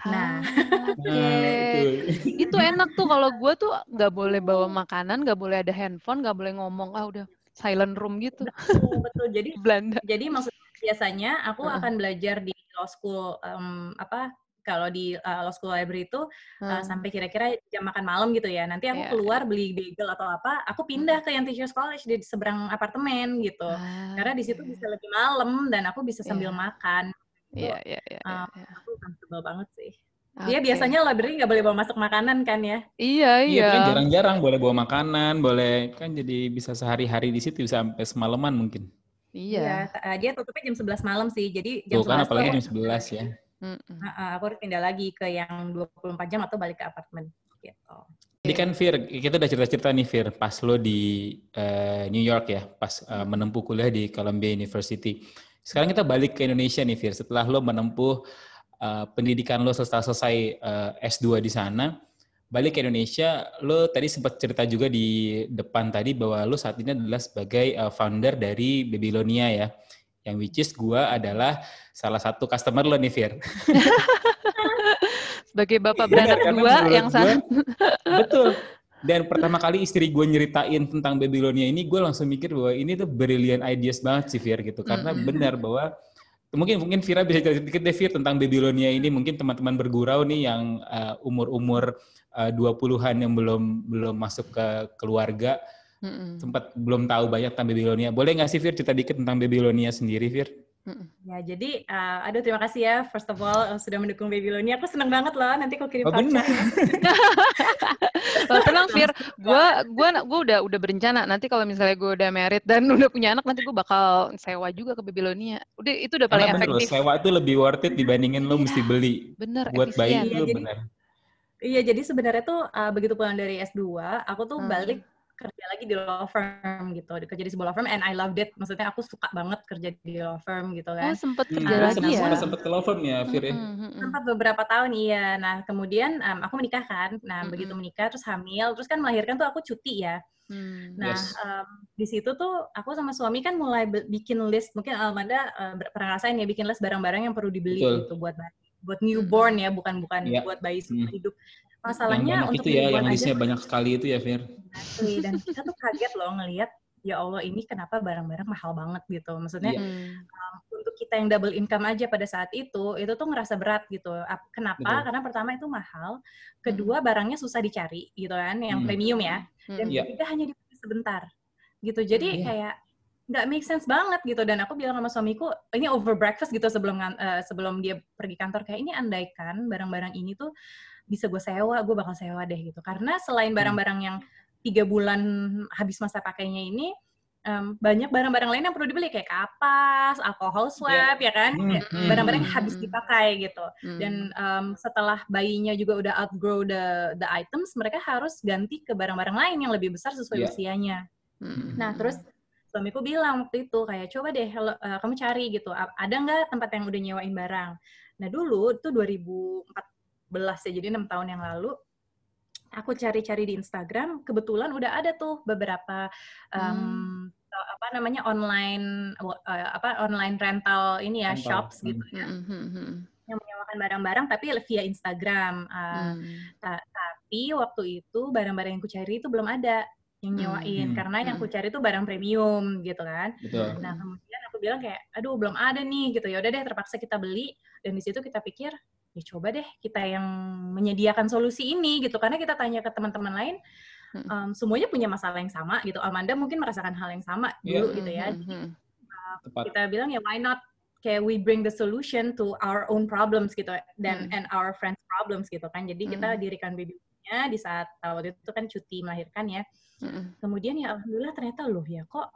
Nah, ah, okay. itu enak tuh kalau gue tuh nggak boleh bawa makanan, nggak boleh ada handphone, nggak boleh ngomong ah udah silent room gitu. Betul, betul. Jadi Belanda. Jadi maksud biasanya aku uh. akan belajar di law school um, apa kalau di uh, law school library itu uh, sampai kira-kira jam makan malam gitu ya. Nanti aku yeah. keluar beli bagel atau apa, aku pindah ke yang teachers college di seberang apartemen gitu. Ah, Karena di situ bisa lebih malam dan aku bisa sambil yeah. makan. Iya, iya, iya. Aku comfortable banget sih. Okay. Dia biasanya library nggak boleh bawa masuk makanan kan ya? Iya, iya. Iya kan jarang-jarang boleh bawa makanan, boleh kan jadi bisa sehari-hari di situ bisa sampai semalaman mungkin. Iya. ya, dia tutupnya jam 11 malam sih. Jadi jam Tuh, kan apalagi jam 11 ya. Uh, uh, aku harus pindah lagi ke yang 24 jam atau balik ke apartemen gitu. Jadi kan Fir, kita udah cerita-cerita nih Fir, pas lo di uh, New York ya, pas uh, menempuh kuliah di Columbia University. Sekarang kita balik ke Indonesia nih Fir, setelah lo menempuh uh, pendidikan lo setelah selesai uh, S2 di sana, balik ke Indonesia, lo tadi sempat cerita juga di depan tadi bahwa lo saat ini adalah sebagai uh, founder dari Babylonia ya. Yang which is gue adalah salah satu customer lo nih, Fir. sebagai bapak beranak dua yang sangat... Betul. Dan pertama kali istri gue nyeritain tentang Babylonia ini, gue langsung mikir bahwa ini tuh brilliant ideas banget sih, Fir, gitu. Karena mm -hmm. benar bahwa mungkin mungkin Vira bisa cerita sedikit deh Fir tentang Babylonia ini mungkin teman-teman bergurau nih yang uh, umur-umur uh, 20-an yang belum belum masuk ke keluarga mm-hmm. sempat belum tahu banyak tentang Babylonia. Boleh nggak sih Fir cerita dikit tentang Babylonia sendiri Fir? Ya, jadi uh, aduh terima kasih ya first of all uh, sudah mendukung Babylonia. Aku seneng banget loh nanti kok kirim oh, benar. oh, tenang Fir, gue gua gua udah udah berencana nanti kalau misalnya gue udah married dan udah punya anak nanti gue bakal sewa juga ke Babylonia. Udah itu udah paling Karena efektif. Bener, sewa itu lebih worth it dibandingin lo iya, mesti beli. Bener, buat bayi itu iya, benar. Iya, jadi sebenarnya tuh uh, begitu pulang dari S2, aku tuh hmm. balik kerja lagi di law firm gitu kerja di sebuah law firm and I loved it. Maksudnya aku suka banget kerja di law firm gitu kan. Oh sempet hmm, kerja hmm, lagi sempet, ya? sempet ke law firm ya Fir ya? Sempat beberapa tahun iya. Nah kemudian um, aku menikah kan. Nah hmm. begitu menikah terus hamil terus kan melahirkan tuh aku cuti ya. Hmm, nah, yes. um, di situ tuh aku sama suami kan mulai bikin list, mungkin Almanda uh, pernah rasain ya bikin list barang-barang yang perlu dibeli Betul. gitu buat buat newborn ya, bukan bukan yeah. buat bayi hmm. hidup. Masalahnya yang untuk itu ya, yang listnya aja, banyak sekali itu ya, Fir. Dan kita tuh kaget loh ngelihat ya Allah ini kenapa barang-barang mahal banget gitu. Maksudnya yeah. um, untuk kita yang double income aja pada saat itu, itu tuh ngerasa berat gitu. Kenapa? Betul. Karena pertama itu mahal, kedua hmm. barangnya susah dicari gitu kan, yang hmm. premium ya. Dan yeah. ketiga hanya dipakai sebentar gitu. Jadi yeah. kayak nggak make sense banget gitu dan aku bilang sama suamiku ini over breakfast gitu sebelum uh, sebelum dia pergi kantor kayak ini andaikan barang-barang ini tuh bisa gue sewa, gue bakal sewa deh gitu. Karena selain hmm. barang-barang yang tiga bulan habis masa pakainya ini, um, banyak barang-barang lain yang perlu dibeli kayak kapas, alkohol swab, yeah. ya kan, hmm, hmm, barang-barang yang habis dipakai gitu. Dan um, setelah bayinya juga udah outgrow the the items, mereka harus ganti ke barang-barang lain yang lebih besar sesuai yeah. usianya. Nah terus suamiku bilang waktu itu kayak coba deh uh, kamu cari gitu, ada nggak tempat yang udah nyewain barang. Nah dulu itu 2014 ya, jadi enam tahun yang lalu aku cari-cari di Instagram, kebetulan udah ada tuh beberapa um, hmm. apa namanya online uh, apa online rental ini ya rental. shops gitu hmm. ya. Hmm. hmm, hmm. Yang menyewakan barang-barang tapi via Instagram. Uh, hmm. Tapi waktu itu barang-barang yang ku cari itu belum ada yang nyewain hmm. karena yang ku cari itu barang premium gitu kan. Betul. Nah, kemudian aku bilang kayak aduh belum ada nih gitu. Ya udah deh terpaksa kita beli dan di situ kita pikir ya coba deh kita yang menyediakan solusi ini gitu karena kita tanya ke teman-teman lain um, semuanya punya masalah yang sama gitu Amanda mungkin merasakan hal yang sama iya. dulu yeah. gitu ya Jadi, uh, kita bilang ya why not kayak we bring the solution to our own problems gitu dan hmm. and our friends problems gitu kan jadi hmm. kita dirikan babynya di saat waktu itu kan cuti melahirkan ya hmm. kemudian ya alhamdulillah ternyata loh ya kok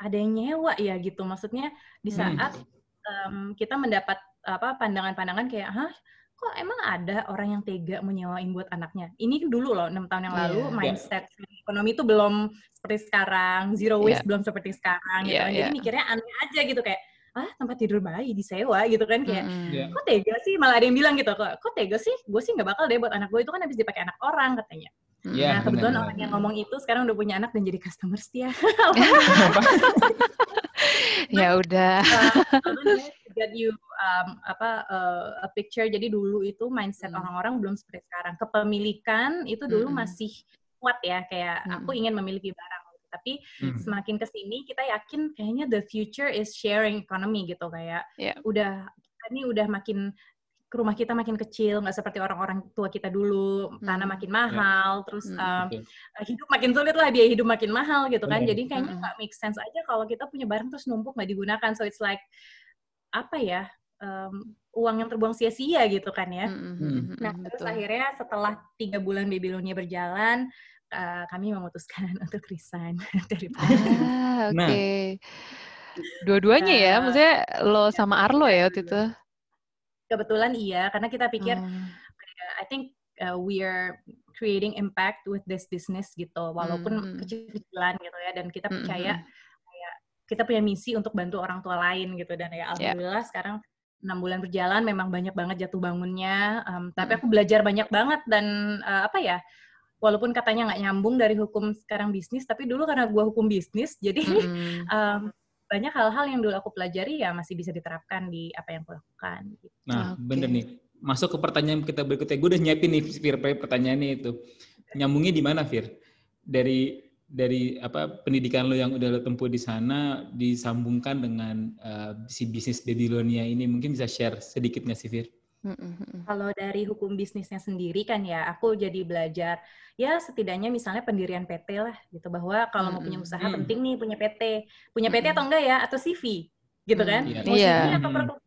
ada yang nyewa ya gitu maksudnya di saat hmm. um, kita mendapat apa pandangan-pandangan kayak hah kok emang ada orang yang tega menyewain buat anaknya? Ini dulu loh, enam tahun yang iya, lalu, yeah, mindset yeah. ekonomi itu belum seperti sekarang, zero waste yeah. belum seperti sekarang, gitu yeah, kan. Jadi yeah. mikirnya aneh aja gitu, kayak, ah tempat tidur bayi disewa gitu kan, kayak, mm -hmm. kok tega sih? Malah ada yang bilang gitu, kok, kok tega sih? Gue sih nggak bakal deh buat anak gue, itu kan habis dipakai anak orang katanya. Yeah, nah, kebetulan bener, orang yang ngomong itu sekarang udah punya anak dan jadi customer setia. ya udah. Uh, get you um, apa uh, a picture. Jadi dulu itu mindset hmm. orang-orang hmm. belum seperti sekarang. Kepemilikan itu dulu hmm. masih kuat ya, kayak hmm. aku ingin memiliki barang. Tapi hmm. semakin ke sini kita yakin kayaknya the future is sharing economy gitu kayak yeah. udah ini udah makin ke rumah kita makin kecil, nggak seperti orang-orang tua kita dulu, hmm. tanah makin ya. mahal, yeah. terus hmm. um, hidup makin sulit lah, biaya hidup makin mahal gitu kan. Okay. Jadi kayaknya hmm. nggak make sense aja kalau kita punya barang terus numpuk nggak digunakan. So it's like apa ya um, uang yang terbuang sia-sia gitu kan ya. Mm-hmm. Nah Betul. terus akhirnya setelah tiga bulan Babylonia berjalan, uh, kami memutuskan untuk resign dari Ah, Oke. Okay. Nah. Dua-duanya ya, maksudnya lo sama Arlo ya waktu itu? Kebetulan iya, karena kita pikir, hmm. I think uh, we are creating impact with this business gitu, walaupun hmm. kecil-kecilan gitu ya, dan kita percaya hmm kita punya misi untuk bantu orang tua lain gitu dan ya, ya. alhamdulillah yeah. sekarang enam bulan berjalan memang banyak banget jatuh bangunnya um, tapi aku belajar banyak banget dan uh, apa ya walaupun katanya nggak nyambung dari hukum sekarang bisnis tapi dulu karena gue hukum bisnis jadi mm. um, banyak hal-hal yang dulu aku pelajari ya masih bisa diterapkan di apa yang aku lakukan gitu. nah okay. bener nih masuk ke pertanyaan kita berikutnya gue udah nyiapin nih Fir pertanyaannya itu nyambungnya di mana Fir dari dari apa pendidikan lo yang udah lo tempuh di sana disambungkan dengan uh, si bisnis Babylonia ini mungkin bisa share sedikit nggak sih Fir? Kalau dari hukum bisnisnya sendiri kan ya, aku jadi belajar ya setidaknya misalnya pendirian PT lah gitu. Bahwa kalau mau punya usaha penting nih punya PT, punya PT atau enggak ya atau CV gitu kan? mau iya. CV apa per-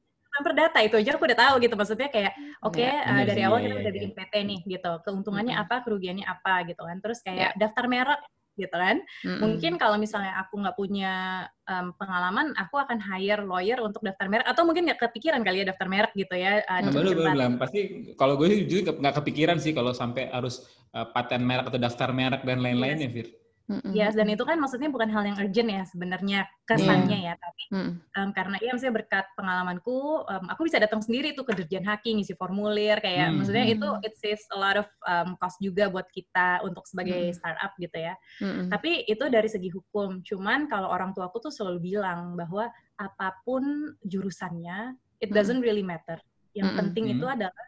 perdata itu aja aku udah tahu gitu. Maksudnya kayak oke Iya, uh, bener dari awal iya, kita iya, udah iya. bikin PT nih gitu. Keuntungannya apa kerugiannya apa gitu kan. Terus kayak Iya. daftar merek gitu kan Mm-mm. mungkin kalau misalnya aku nggak punya um, pengalaman aku akan hire lawyer untuk daftar merek atau mungkin nggak kepikiran kali ya daftar merek gitu ya uh, Nah, tempat. bilang pasti kalau gue sih jujur nggak kepikiran sih kalau sampai harus uh, paten merek atau daftar merek dan lain-lain ya, Fir. Mm-mm. Yes, dan itu kan maksudnya bukan hal yang urgent ya sebenarnya kesannya ya, tapi Mm-mm. um, karena iya misalnya berkat pengalamanku, um, aku bisa datang sendiri tuh ke Dirjen Haki ngisi formulir kayak Hmm. maksudnya Hmm. itu it saves a lot of um, cost juga buat kita untuk sebagai Hmm. startup gitu ya. Mm-mm. Tapi itu dari segi hukum. Cuman kalau orang tua aku tuh selalu bilang bahwa apa pun jurusannya, it doesn't really matter. Yang Mm-mm. penting itu Hmm. adalah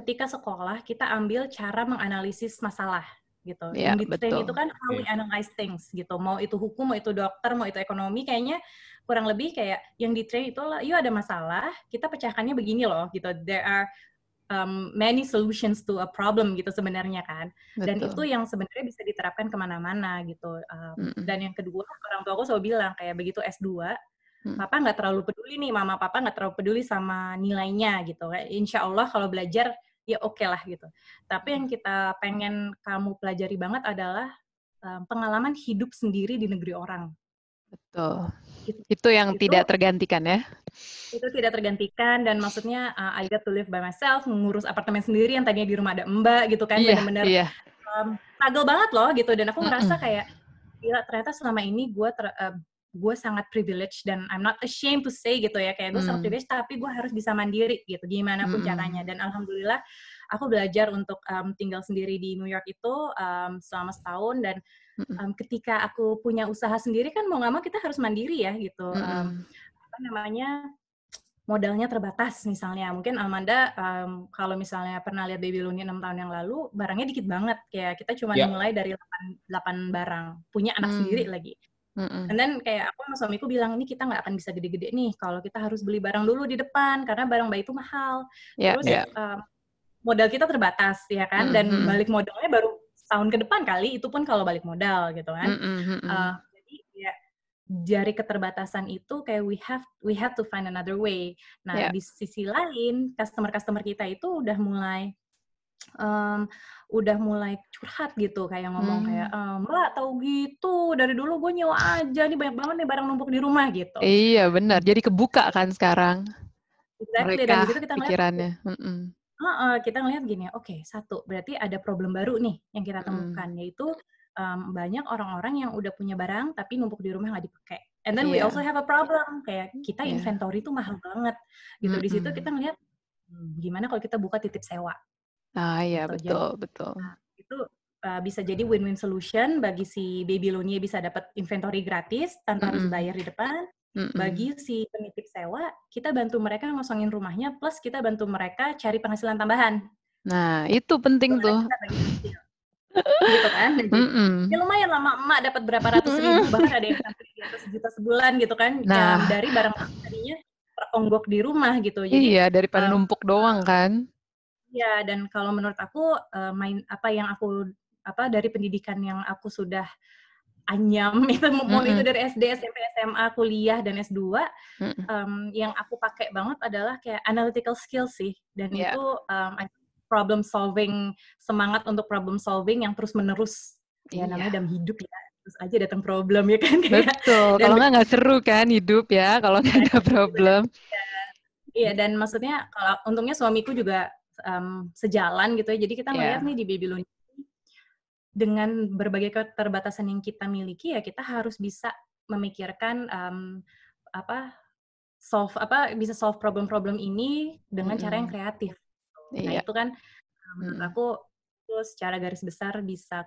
ketika sekolah kita ambil cara menganalisis masalah gitu. Iya, Yang di train betul. itu kan how we analyze things gitu. Mau itu hukum, mau itu dokter, mau itu ekonomi, kayaknya kurang lebih kayak yang di train itu lah, yuk ada masalah, kita pecahkannya begini loh gitu. There are um, many solutions to a problem gitu sebenarnya kan. Dan itu Betul. yang sebenarnya bisa diterapkan ke mana-mana gitu. Um, Mm-mm. dan yang kedua, orang tua aku selalu bilang kayak begitu S2, Hmm. papa nggak terlalu peduli nih, mama papa nggak terlalu peduli sama nilainya gitu. Kayak Insya Allah kalau belajar ya oke lah gitu. Tapi yang kita pengen kamu pelajari banget adalah um, pengalaman hidup sendiri di negeri orang. Betul. Itu- Itu yang itu- tidak tergantikan ya. Itu tidak tergantikan dan maksudnya uh, I got to live by myself, mengurus apartemen sendiri yang tadinya di rumah ada mbak gitu kan, Iya, benar-benar iya. um, struggle banget loh gitu dan aku ngerasa Mm-mm. kayak gila ternyata selama ini gue gue sangat privileged dan I'm not ashamed to say gitu ya kayak gue sangat Mm. privileged tapi gue harus bisa mandiri gitu gimana pun Mm-mm. caranya dan alhamdulillah aku belajar untuk um, tinggal sendiri di New York itu um, selama setahun dan Mm-mm. um, ketika aku punya usaha sendiri kan mau nggak mau kita harus mandiri ya gitu um, Mm-mm. apa namanya modalnya terbatas misalnya mungkin Amanda um, kalau misalnya pernah lihat Babylonian 6 tahun yang lalu barangnya dikit banget kayak kita cuma Ya. mulai dari 8, 8 barang punya anak Hmm. sendiri lagi Mm-mm. dan then kayak aku sama suamiku bilang ini kita nggak akan bisa gede-gede nih kalau kita harus beli barang dulu di depan karena barang bayi itu mahal Ya, terus ya. um, modal kita terbatas ya kan dan Mm-mm. balik modalnya baru tahun ke depan kali itu pun kalau balik modal gitu kan mm-mm. Uh, jadi ya dari keterbatasan itu kayak we have we have to find another way. Nah Yeah. di sisi lain customer-customer kita itu udah mulai um, udah mulai curhat gitu kayak ngomong Hmm. kayak "Eh, Mbak tahu gitu dari dulu gue nyewa aja nih banyak banget nih barang numpuk di rumah gitu. Iya, benar. Jadi kebuka kan sekarang Exactly dan mereka situ kita ngeliat pikirannya. Mm-mm. Heeh, kita ngelihat gini, oke satu berarti ada problem baru nih yang kita Mm. temukan yaitu um, banyak orang-orang yang udah punya barang tapi numpuk di rumah nggak dipakai. And then we Iya. also have a problem kayak kita Iya. inventory itu mahal banget gitu. Di situ Mm-mm. kita ngelihat "Hmm, gimana kalau kita buka titip sewa Ah, iya, gitu. Jadi betul, betul. itu uh, bisa jadi win-win solution bagi si Babylonia bisa dapat inventory gratis tanpa harus Mm-mm. bayar di depan. Mm-mm. Bagi si penitip sewa, kita bantu mereka ngosongin rumahnya plus kita bantu mereka cari penghasilan tambahan. Nah, itu penting Karena tuh. gitu kan. Jadi, ya lumayan lama emak dapat berapa ratus ribu bahkan ada yang sampai di atas sejuta sebulan gitu kan Nah. ya, dari barang tadinya teronggok di rumah gitu jadi Iya, daripada um, numpuk doang kan. Ya dan kalau menurut aku eh, main apa yang aku apa dari pendidikan yang aku sudah anyam itu mau Mm-mm. itu dari SD SMP SMA kuliah dan S2 Mm-mm. em, yang aku pakai banget adalah kayak analytical skills sih dan Iya. itu em, problem solving semangat untuk problem solving yang terus menerus ya Iya. namanya dalam hidup ya terus aja datang problem ya kan kayak Betul. Kalau nggak nggak seru kan hidup ya. Kalau nggak ada problem. Iya dan maksudnya kalau untungnya suamiku juga em, sejalan gitu ya. Jadi kita Iya. melihat nih di Babylon dengan berbagai keterbatasan yang kita miliki ya kita harus bisa memikirkan em, apa solve apa bisa solve problem-problem ini dengan cara yang kreatif. Nah Iya. itu kan menurut Mm. aku itu secara garis besar bisa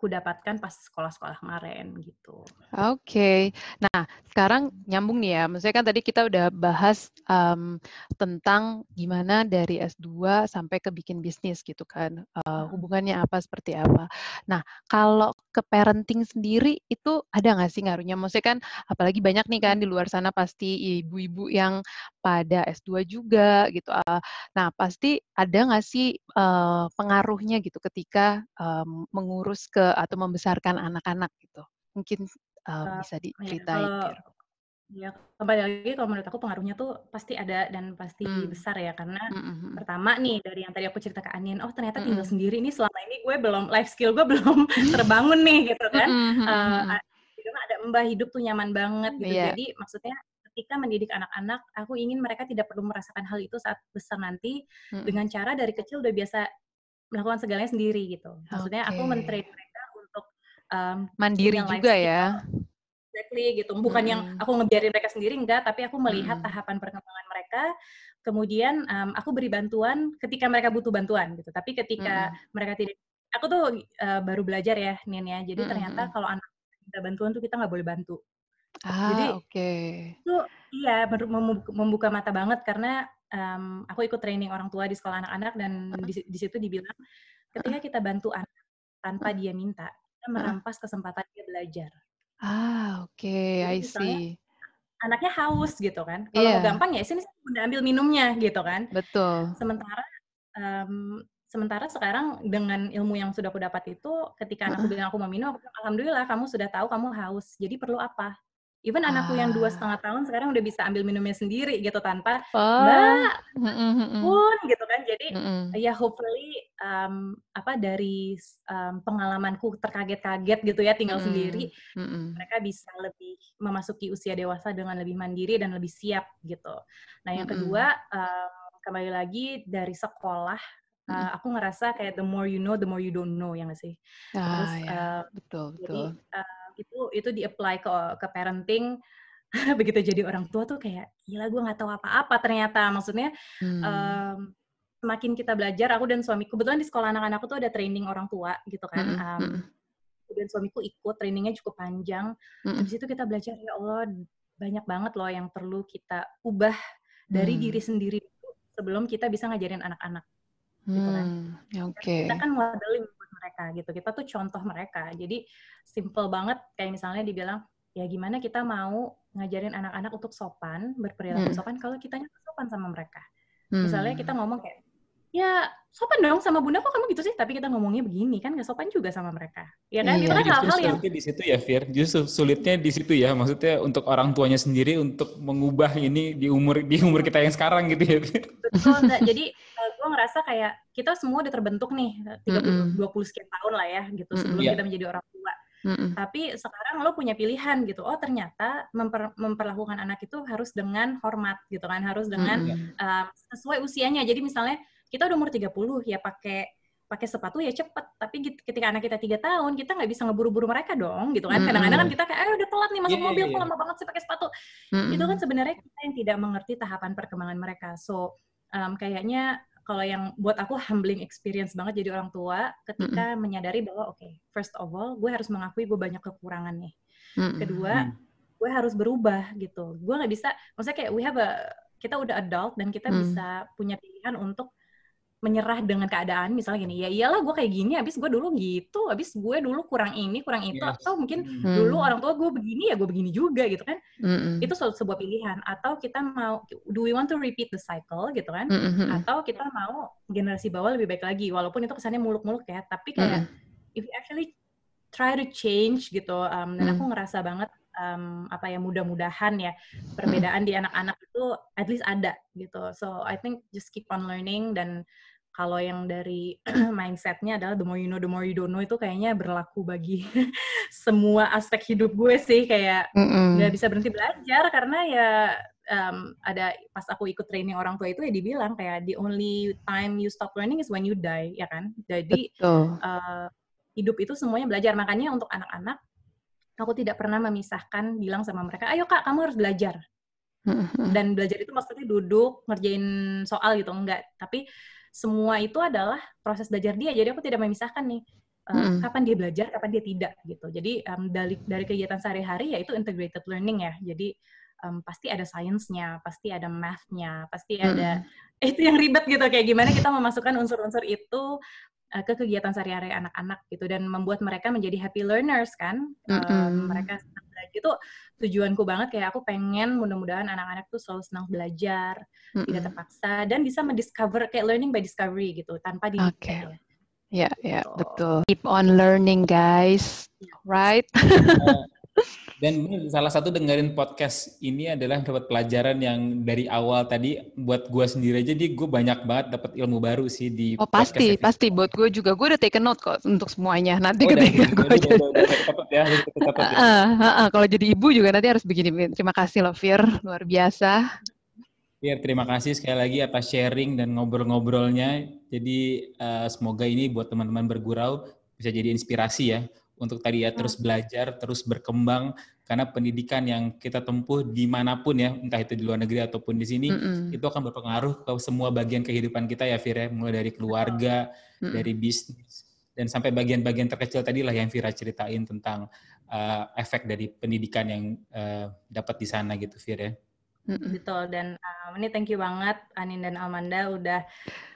ku dapatkan pas sekolah-sekolah kemarin gitu. Oke. Nah, sekarang nyambung nih ya. Maksudnya kan tadi kita udah bahas em, tentang gimana dari S2 sampai ke bikin bisnis gitu kan. Eh, hubungannya apa, seperti apa. Nah, kalau ke parenting sendiri itu ada nggak sih ngaruhnya? Maksudnya kan apalagi banyak nih kan di luar sana pasti ibu-ibu yang pada S2 juga gitu. Eh, nah, pasti ada nggak sih eh, pengaruhnya gitu ketika em, mengurus ke atau membesarkan anak-anak gitu? Mungkin eh, bisa ya, diceritain. Fir. Ya, kembali lagi kalau menurut aku pengaruhnya tuh pasti ada dan pasti hmm. besar ya karena hmm. pertama nih dari yang tadi aku cerita ke Anin, oh ternyata tinggal hmm. sendiri nih selama ini gue belum life skill gue belum terbangun nih gitu kan. Hmm. Uh, ada mbah hidup tuh nyaman banget gitu. Yeah. Jadi maksudnya ketika mendidik anak-anak, aku ingin mereka tidak perlu merasakan hal itu saat besar nanti hmm. dengan cara dari kecil udah biasa melakukan segalanya sendiri gitu. Maksudnya okay. aku mentrain mereka untuk um, mandiri juga ya exactly gitu. Bukan hmm. yang aku ngebiarin mereka sendiri enggak, tapi aku melihat hmm. tahapan perkembangan mereka. Kemudian um, aku beri bantuan ketika mereka butuh bantuan gitu. Tapi ketika hmm. mereka tidak, aku tuh uh, baru belajar ya, Nin ya. Jadi hmm. ternyata kalau anak minta bantuan tuh kita nggak boleh bantu. Ah, Jadi okay. itu iya membuka mata banget karena um, aku ikut training orang tua di sekolah anak-anak dan di, di situ dibilang ketika kita bantu anak tanpa dia minta, kita merampas kesempatan dia belajar. Ah, oke, okay. I see. Anaknya haus gitu kan. Kalau yeah. gampang ya sini udah ambil minumnya gitu kan. Betul. Sementara um, sementara sekarang dengan ilmu yang sudah aku dapat itu ketika anakku bilang aku mau minum, aku bilang, alhamdulillah kamu sudah tahu kamu haus. Jadi perlu apa? Even ah. anakku yang dua ah. setengah tahun sekarang udah bisa ambil minumnya sendiri gitu tanpa oh. mbak pun gitu kan. Jadi mm -hmm. ya hopefully um, apa dari um, pengalamanku terkaget-kaget gitu ya tinggal mm -hmm. sendiri, mm -hmm. mereka bisa lebih memasuki usia dewasa dengan lebih mandiri dan lebih siap gitu. Nah yang mm -hmm. kedua um, kembali lagi dari sekolah uh, aku ngerasa kayak the more you know, the more you don't know, ya nggak sih? Ah, Terus, ya. uh, betul, betul. Jadi, uh, itu itu di apply ke ke parenting begitu jadi orang tua tuh kayak gila gue nggak tahu apa-apa ternyata maksudnya hmm. um, semakin kita belajar aku dan suamiku kebetulan di sekolah anak-anakku tuh ada training orang tua gitu kan um, dan suamiku ikut trainingnya cukup panjang hmm. di situ kita belajar ya Allah banyak banget loh yang perlu kita ubah dari hmm. diri sendiri sebelum kita bisa ngajarin anak-anak gitu kan hmm, okay. kita kan modeling mereka gitu. Kita tuh contoh mereka. Jadi simple banget kayak misalnya dibilang ya gimana kita mau ngajarin anak-anak untuk sopan, berperilaku hmm. sopan kalau kitanya sopan sama mereka. Hmm. Misalnya kita ngomong kayak ya sopan dong sama bunda kok kamu gitu sih tapi kita ngomongnya begini kan gak sopan juga sama mereka ya kan iya. itu kan hal-hal yang di situ ya Fir justru sulitnya di situ ya maksudnya untuk orang tuanya sendiri untuk mengubah ini di umur di umur kita yang sekarang gitu ya Fir betul enggak jadi ngerasa kayak kita semua udah terbentuk nih 30 mm -hmm. 20 sekian tahun lah ya gitu sebelum mm -hmm. kita menjadi orang tua Mm -hmm. Tapi sekarang lo punya pilihan gitu. Oh ternyata memper, memperlakukan anak itu harus dengan hormat gitu kan, harus dengan mm -hmm. uh, sesuai usianya. Jadi misalnya kita udah umur 30 ya pakai pakai sepatu ya cepet tapi ketika anak kita tiga tahun kita nggak bisa ngeburu-buru mereka dong gitu kan kadang-kadang kan kita kayak eh udah telat nih masuk yeah, mobil yeah. kok lama banget sih pakai sepatu mm-hmm. itu kan sebenarnya kita yang tidak mengerti tahapan perkembangan mereka so um, kayaknya kalau yang buat aku humbling experience banget jadi orang tua ketika mm-hmm. menyadari bahwa oke okay, first of all gue harus mengakui gue banyak kekurangan nih mm-hmm. kedua gue harus berubah gitu gue nggak bisa maksudnya kayak we have a kita udah adult dan kita mm. bisa punya pilihan untuk menyerah dengan keadaan misalnya gini ya iyalah gue kayak gini habis gue dulu gitu habis gue dulu kurang ini kurang itu yes. atau mungkin hmm. dulu orang tua gue begini ya gue begini juga gitu kan hmm. itu suatu sebuah pilihan atau kita mau do we want to repeat the cycle gitu kan hmm. atau kita mau generasi bawah lebih baik lagi walaupun itu kesannya muluk-muluk ya tapi kayak hmm. if you actually try to change gitu um, dan aku ngerasa banget um, apa ya mudah-mudahan ya perbedaan di anak-anak itu at least ada gitu so I think just keep on learning dan kalau yang dari mindsetnya adalah the more you know the more you don't know itu kayaknya berlaku bagi semua aspek hidup gue sih. Kayak nggak mm -mm. bisa berhenti belajar karena ya um, ada pas aku ikut training orang tua itu ya dibilang kayak the only time you stop learning is when you die ya kan? Jadi uh, hidup itu semuanya belajar. Makanya untuk anak-anak aku tidak pernah memisahkan bilang sama mereka ayo kak kamu harus belajar. Dan belajar itu maksudnya duduk ngerjain soal gitu. Enggak. Tapi semua itu adalah proses belajar dia. Jadi aku tidak memisahkan nih uh, kapan dia belajar, kapan dia tidak gitu. Jadi um, dari dari kegiatan sehari-hari yaitu integrated learning ya. Jadi um, pasti ada sainsnya, pasti ada mathnya, pasti ada hmm. itu yang ribet gitu kayak gimana kita memasukkan unsur-unsur itu uh, ke kegiatan sehari-hari anak-anak gitu dan membuat mereka menjadi happy learners kan. Um, -hmm. Mereka itu tujuanku banget kayak aku pengen mudah-mudahan anak-anak tuh selalu senang belajar, mm-hmm. tidak terpaksa dan bisa mendiscover kayak learning by discovery gitu tanpa di Oke. Okay. Ya, ya, gitu. betul. Keep on learning, guys. Right? Dan salah satu dengerin podcast ini adalah dapat pelajaran yang dari awal tadi buat gue sendiri aja, jadi gue banyak banget dapat ilmu baru sih di Oh pasti, pasti buat gue juga. Gue udah take note kok untuk semuanya. Nanti oh, ketika gue jadi... ya, ya. Kalau jadi ibu juga nanti harus begini. Terima kasih loh Fir, luar biasa. Fir, terima kasih sekali lagi atas sharing dan ngobrol-ngobrolnya. Jadi uh, semoga ini buat teman-teman bergurau bisa jadi inspirasi ya untuk tadi ya terus belajar, terus berkembang karena pendidikan yang kita tempuh di mana pun ya, entah itu di luar negeri ataupun di sini, mm-hmm. itu akan berpengaruh ke semua bagian kehidupan kita ya, Fira, ya. mulai dari keluarga, mm-hmm. dari bisnis, dan sampai bagian-bagian terkecil tadi lah yang Vira ceritain tentang uh, efek dari pendidikan yang uh, dapat di sana gitu, Fira. Ya. Betul dan um, ini thank you banget Anin dan Amanda udah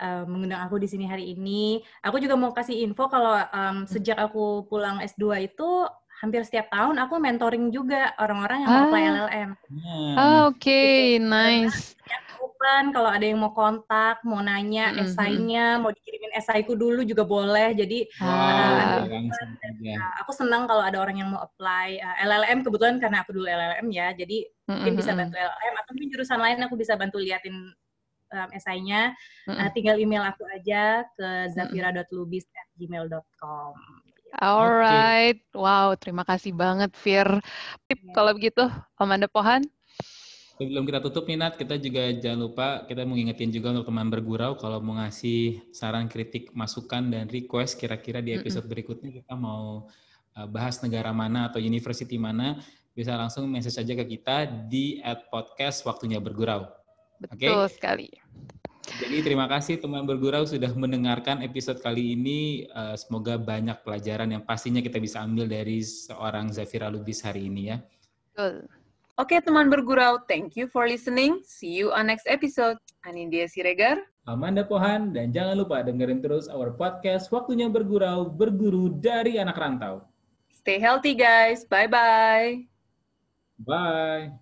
uh, mengundang aku di sini hari ini. Aku juga mau kasih info kalau um, sejak aku pulang S2 itu hampir setiap tahun aku mentoring juga orang-orang yang ah. mau apply LLM. Hmm. Oh, Oke, okay. Gitu. nice open kalau ada yang mau kontak, mau nanya mm -hmm. esainya, mau dikirimin esaiku dulu juga boleh. Jadi wow, uh, uh, aku senang kalau ada orang yang mau apply uh, LLM kebetulan karena aku dulu LLM ya. Jadi. Mungkin bisa bantu LLM atau mungkin jurusan lain aku bisa bantu liatin um, esainya. Mm -hmm. uh, tinggal email aku aja ke zafira.lubis@gmail.com. Alright, okay. wow, terima kasih banget Fir. Yeah. Kalau begitu, Amanda Pohan, Sebelum kita tutup nih Nat, kita juga jangan lupa kita mau ngingetin juga untuk teman bergurau kalau mau ngasih saran, kritik, masukan dan request kira-kira di episode mm -hmm. berikutnya kita mau uh, bahas negara mana atau university mana, bisa langsung message aja ke kita di at podcast waktunya bergurau. Betul okay? sekali. Jadi terima kasih teman bergurau sudah mendengarkan episode kali ini. Uh, semoga banyak pelajaran yang pastinya kita bisa ambil dari seorang Zafira Lubis hari ini ya. Betul. Oke teman bergurau, thank you for listening. See you on next episode. Anindya Siregar. Amanda Pohan, dan jangan lupa dengerin terus our podcast Waktunya Bergurau, Berguru dari Anak Rantau. Stay healthy guys. Bye-bye. Bye.